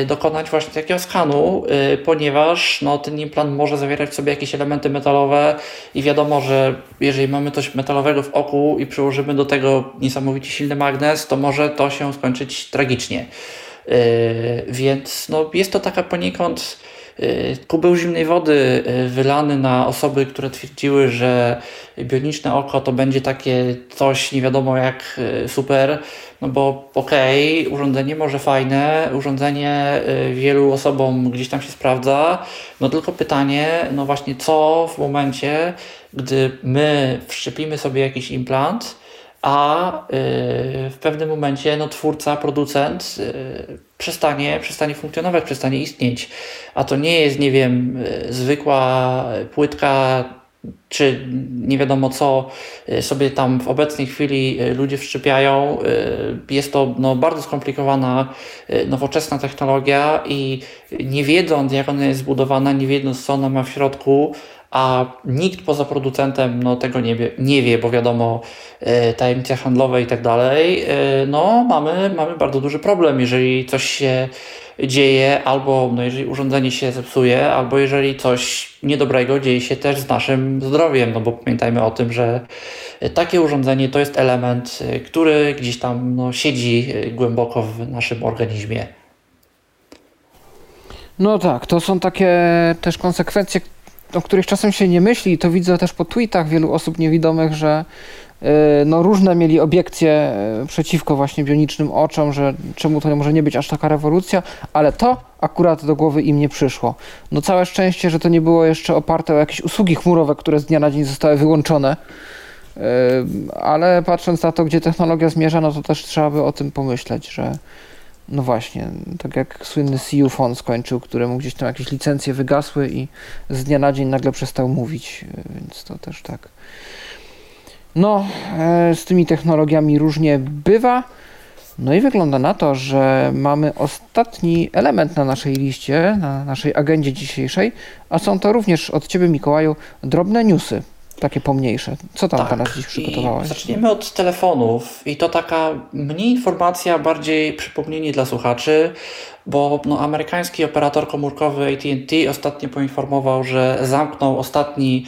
dokonać właśnie takiego skanu, ponieważ no, ten implant może zawierać w sobie jakieś elementy metalowe i wiadomo, że jeżeli mamy coś metalowego w oku i przyłożymy do tego niesamowicie silny magnes, to może to się skończyć tragicznie. Więc no, jest to taka poniekąd kubeł zimnej wody wylany na osoby, które twierdziły, że bioniczne oko to będzie takie coś nie wiadomo jak super, no bo okej, okay, urządzenie może fajne, urządzenie wielu osobom gdzieś tam się sprawdza, no tylko pytanie, no właśnie co w momencie, gdy my wszczepimy sobie jakiś implant, a y, w pewnym momencie no, twórca, producent y, przestanie, przestanie funkcjonować, przestanie istnieć. A to nie jest, nie wiem, zwykła płytka czy nie wiadomo co sobie tam w obecnej chwili ludzie wszczepiają. Jest to no, bardzo skomplikowana, nowoczesna technologia i nie wiedząc jak ona jest zbudowana, nie wiedząc co ona ma w środku, a nikt poza producentem no, tego nie wie, nie wie, bo wiadomo, e, tajemnice handlowe i tak dalej, e, no mamy, mamy bardzo duży problem, jeżeli coś się dzieje, albo no, jeżeli urządzenie się zepsuje, albo jeżeli coś niedobrego dzieje się też z naszym zdrowiem, no bo pamiętajmy o tym, że takie urządzenie to jest element, e, który gdzieś tam no, siedzi głęboko w naszym organizmie. No tak, to są takie też konsekwencje, o których czasem się nie myśli, to widzę też po tweetach wielu osób niewidomych, że y, no, różne mieli obiekcje y, przeciwko właśnie bionicznym oczom, że czemu to może nie być aż taka rewolucja, ale to akurat do głowy im nie przyszło. No całe szczęście, że to nie było jeszcze oparte o jakieś usługi chmurowe, które z dnia na dzień zostały wyłączone. Y, ale patrząc na to, gdzie technologia zmierza, no to też trzeba by o tym pomyśleć, że no właśnie, tak jak słynny CU Fon skończył, któremu gdzieś tam jakieś licencje wygasły i z dnia na dzień nagle przestał mówić, więc to też tak. No, e, z tymi technologiami różnie bywa. No i wygląda na to, że mamy ostatni element na naszej liście, na naszej agendzie dzisiejszej, a są to również od Ciebie, Mikołaju, drobne newsy takie pomniejsze. Co tam tak, dziś przygotowałeś? Zaczniemy od telefonów i to taka mniej informacja, bardziej przypomnienie dla słuchaczy, bo no, amerykański operator komórkowy AT&T ostatnio poinformował, że zamknął ostatni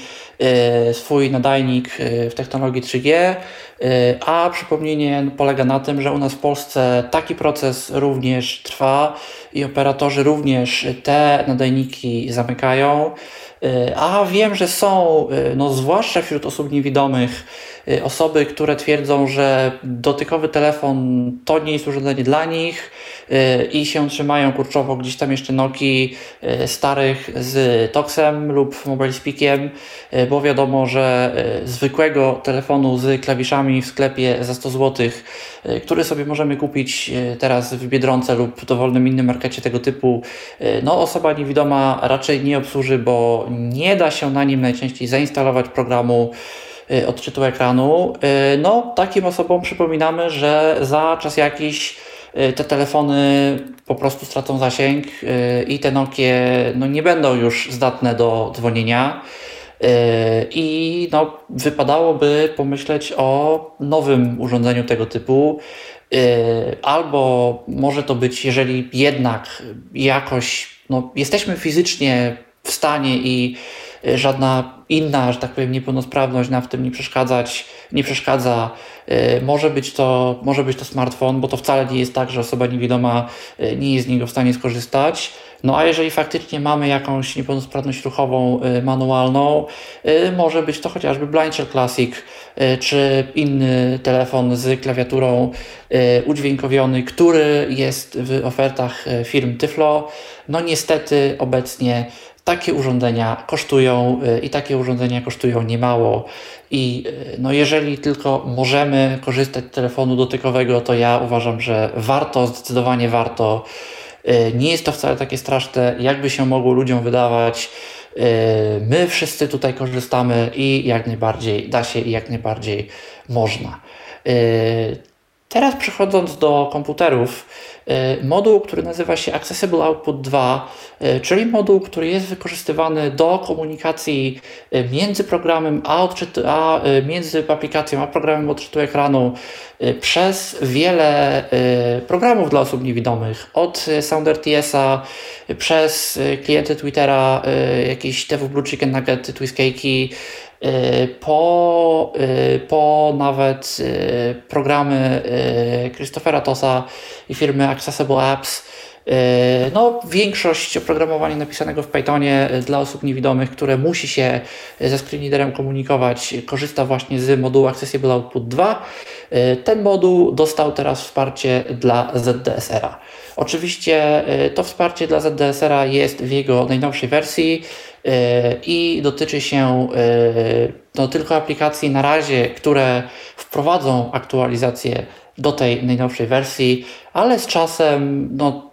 y, swój nadajnik y, w technologii 3G, y, a przypomnienie polega na tym, że u nas w Polsce taki proces również trwa i operatorzy również te nadajniki zamykają. E, a wiem, że są, e, no zwłaszcza wśród osób niewidomych, e, osoby, które twierdzą, że dotykowy telefon to nie jest urządzenie dla nich i się trzymają kurczowo gdzieś tam jeszcze Nokii starych z Toxem lub Mobile Speakiem, bo wiadomo, że zwykłego telefonu z klawiszami w sklepie za 100 zł, który sobie możemy kupić teraz w Biedronce lub dowolnym innym markecie tego typu, no osoba niewidoma raczej nie obsłuży, bo nie da się na nim najczęściej zainstalować programu y, odczytu ekranu. Y, no, takim osobom przypominamy, że za czas jakiś y, te telefony po prostu stracą zasięg i te Nokie no, nie będą już zdatne do dzwonienia. I no, wypadałoby pomyśleć o nowym urządzeniu tego typu. Albo może to być, jeżeli jednak jakoś no, jesteśmy fizycznie w stanie i żadna inna, że tak powiem, niepełnosprawność nam w tym nie przeszkadzać, nie przeszkadza. E, może być to, może być to smartfon, bo to wcale nie jest tak, że osoba niewidoma e, nie jest z niego w stanie skorzystać. No a jeżeli faktycznie mamy jakąś niepełnosprawność ruchową manualną, może być to chociażby Blindshell Classic, czy inny telefon z klawiaturą udźwiękowiony, który jest w ofertach firm Tyflo. No niestety obecnie takie urządzenia kosztują y, i takie urządzenia kosztują niemało. I y, no jeżeli tylko możemy korzystać z telefonu dotykowego, to ja uważam, że warto, zdecydowanie warto. Y, nie jest to wcale takie straszne, jakby się mogło ludziom wydawać. My wszyscy tutaj korzystamy i jak najbardziej da się i jak najbardziej można. Teraz przechodząc do komputerów, E, moduł, który nazywa się Accessible Output 2, e, czyli moduł, który jest wykorzystywany do komunikacji e, między programem a, odczytu, a między aplikacją a programem odczytu ekranu przez wiele programów dla osób niewidomych, od SoundRTS-a przez klienty Twittera, jakieś TV Blue Chicken Nugget, Twistcake'i, Y, po, y, po nawet y, programy Christophera Tosa i firmy Accessible Apps, No, większość oprogramowania napisanego w Pythonie dla osób niewidomych, które musi się ze screen readerem komunikować, korzysta właśnie z modułu Accessible Output 2. Ten moduł dostał teraz wsparcie dla ZDSR-a. Oczywiście to wsparcie dla ZDSR-a jest w jego najnowszej wersji i dotyczy się no, tylko aplikacji na razie, które wprowadzą aktualizację do tej najnowszej wersji, ale z czasem no,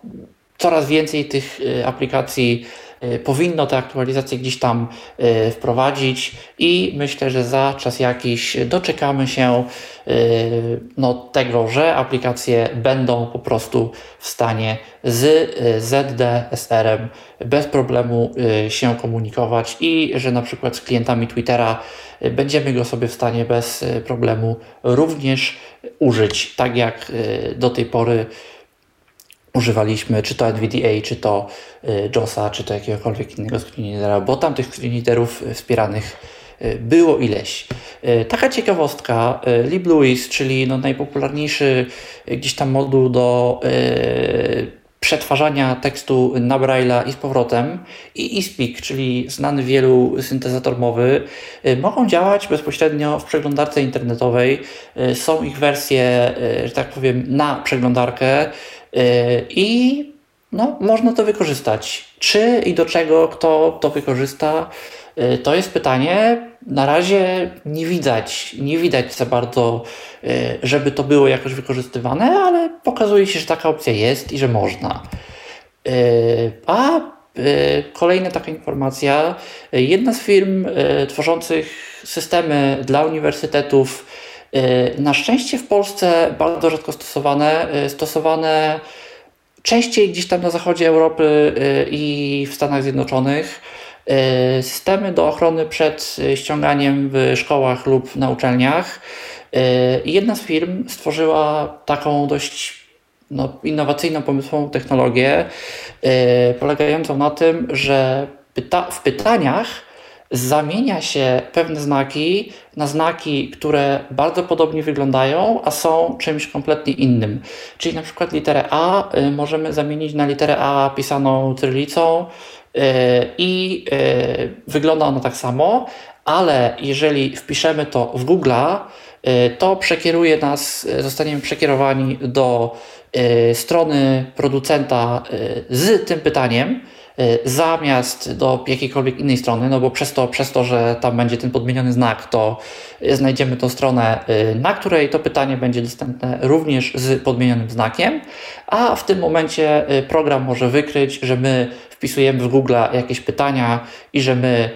coraz więcej tych y, aplikacji powinno te aktualizacje gdzieś tam y, wprowadzić i myślę, że za czas jakiś doczekamy się no, tego, że aplikacje będą po prostu w stanie z ZDSR-em bez problemu się komunikować i że na przykład z klientami Twittera będziemy go sobie w stanie bez problemu również użyć, tak jak do tej pory używaliśmy, czy to NVDA, czy to y, JOSa, czy to jakiegokolwiek innego screenreadera, bo tam tych screenreaderów wspieranych y, było ileś. Y, taka ciekawostka, LibLouis, czyli no najpopularniejszy gdzieś tam moduł do przetwarzania tekstu na Braille'a i z powrotem i eSpeak, czyli znany wielu syntezator mowy, mogą działać bezpośrednio w przeglądarce internetowej. Są ich wersje, że tak powiem, na przeglądarkę. Yy, I no, można to wykorzystać. Czy i do czego kto to wykorzysta, yy, to jest pytanie. Na razie nie widać, nie widać za bardzo, yy, żeby to było jakoś wykorzystywane, ale pokazuje się, że taka opcja jest i że można. A kolejna taka informacja. Jedna z firm tworzących systemy dla uniwersytetów Y, na szczęście w Polsce bardzo rzadko stosowane, y, stosowane częściej gdzieś tam na zachodzie Europy y, i w Stanach Zjednoczonych. Systemy do ochrony przed ściąganiem w szkołach lub na uczelniach. Jedna z firm stworzyła taką dość no, innowacyjną, pomysłową technologię, polegającą na tym, że pyta w pytaniach zamienia się pewne znaki na znaki, które bardzo podobnie wyglądają, a są czymś kompletnie innym. Czyli na przykład literę A y, możemy zamienić na literę A pisaną cyrylicą y, i y, wygląda ona tak samo, ale jeżeli wpiszemy to w Google'a, to przekieruje nas, zostaniemy przekierowani do strony producenta z tym pytaniem zamiast do jakiejkolwiek innej strony, no bo przez to, przez to, że tam będzie ten podmieniony znak, to znajdziemy tą stronę, y, na której to pytanie będzie dostępne również z podmienionym znakiem, a w tym momencie y, program może wykryć, że my wpisujemy w Google jakieś pytania i że my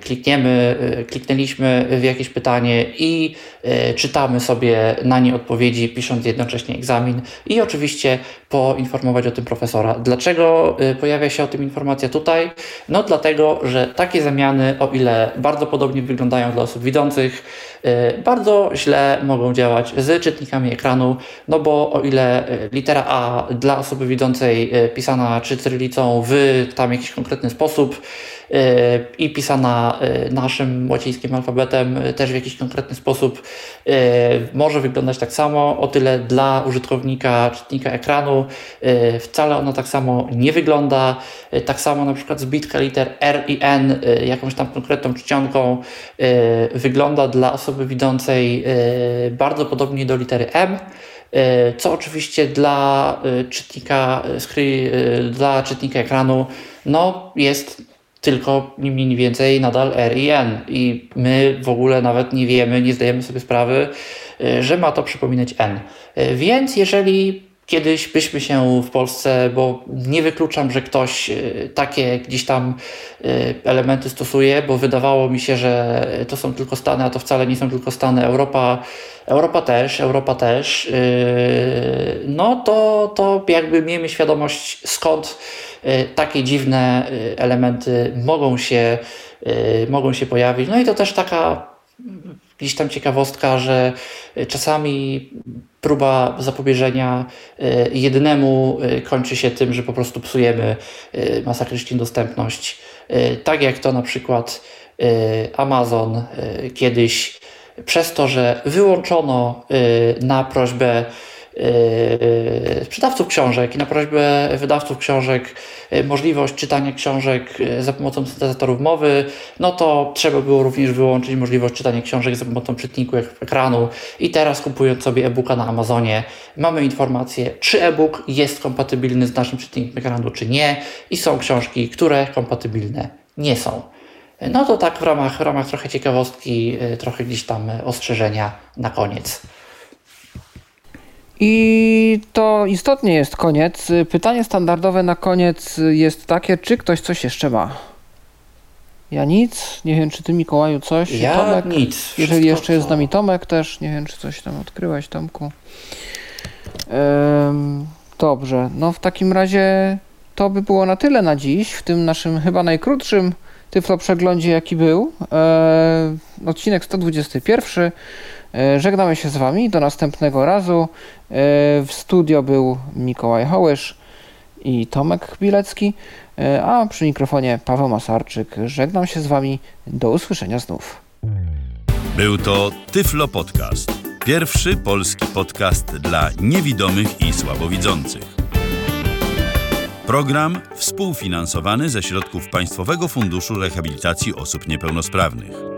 klikniemy, e, kliknęliśmy w jakieś pytanie i e, czytamy sobie na nie odpowiedzi, pisząc jednocześnie egzamin i oczywiście poinformować o tym profesora. Dlaczego pojawia się o tym informacja tutaj? No dlatego, że takie zamiany, o ile bardzo podobnie wyglądają dla osób widzących, bardzo źle mogą działać z czytnikami ekranu, no bo o ile litera A dla osoby widzącej pisana czy cyrylicą w tam jakiś konkretny sposób i pisana y, naszym łacińskim alfabetem y, też w jakiś konkretny sposób y, może wyglądać tak samo, o tyle dla użytkownika, czytnika ekranu wcale ona tak samo nie wygląda. Tak samo na przykład zbitka liter R i N jakąś tam konkretną czcionką wygląda dla osoby widzącej bardzo podobnie do litery M co oczywiście dla czytnika, dla czytnika ekranu no, jest tylko ni mniej ni więcej nadal R i N. I my w ogóle nawet nie wiemy, nie zdajemy sobie sprawy, y, że ma to przypominać N. Y, więc jeżeli kiedyś byśmy się w Polsce, bo nie wykluczam, że ktoś y, takie gdzieś tam elementy stosuje, bo wydawało mi się, że to są tylko Stany, a to wcale nie są tylko Stany. Europa, Europa też, Europa też. No to, to jakby miejmy świadomość skąd Y, takie dziwne y, elementy mogą się, y, mogą się pojawić. No i to też taka gdzieś tam ciekawostka, że czasami próba zapobieżenia jednemu kończy się tym, że po prostu psujemy masakrycznie dostępność. Tak jak to na przykład Amazon kiedyś przez to, że wyłączono na prośbę sprzedawców książek i na prośbę wydawców książek yy, możliwość czytania książek yy, za pomocą syntezatorów mowy, no to trzeba było również wyłączyć możliwość czytania książek za pomocą czytniku ekranu i teraz kupując sobie e-booka na Amazonie mamy informację, czy e-book jest kompatybilny z naszym czytnikiem ekranu, czy nie i są książki, które kompatybilne nie są. No to tak w ramach, w ramach trochę ciekawostki, trochę gdzieś tam ostrzeżenia na koniec. I to istotnie jest koniec. Pytanie standardowe na koniec jest takie, czy ktoś coś jeszcze ma? Ja nic. Nie wiem, czy ty Mikołaju coś? Ja Tomek? nic. Jeżeli jeszcze jest z nami Tomek też. Nie wiem, czy coś tam odkryłeś, Tomku. Dobrze. No w takim razie to by było na tyle na dziś, w tym naszym chyba najkrótszym Tyflo przeglądzie, jaki był. E, odcinek 121. E, żegnamy się z Wami. Do następnego razu. E, w studio był Mikołaj Hołysz i Tomek Bilecki, e, a przy mikrofonie Paweł Masarczyk. Żegnam się z Wami. Do usłyszenia znów. Był to Tyflo Podcast. Pierwszy polski podcast dla niewidomych i słabowidzących. Program współfinansowany ze środków Państwowego Funduszu Rehabilitacji Osób Niepełnosprawnych.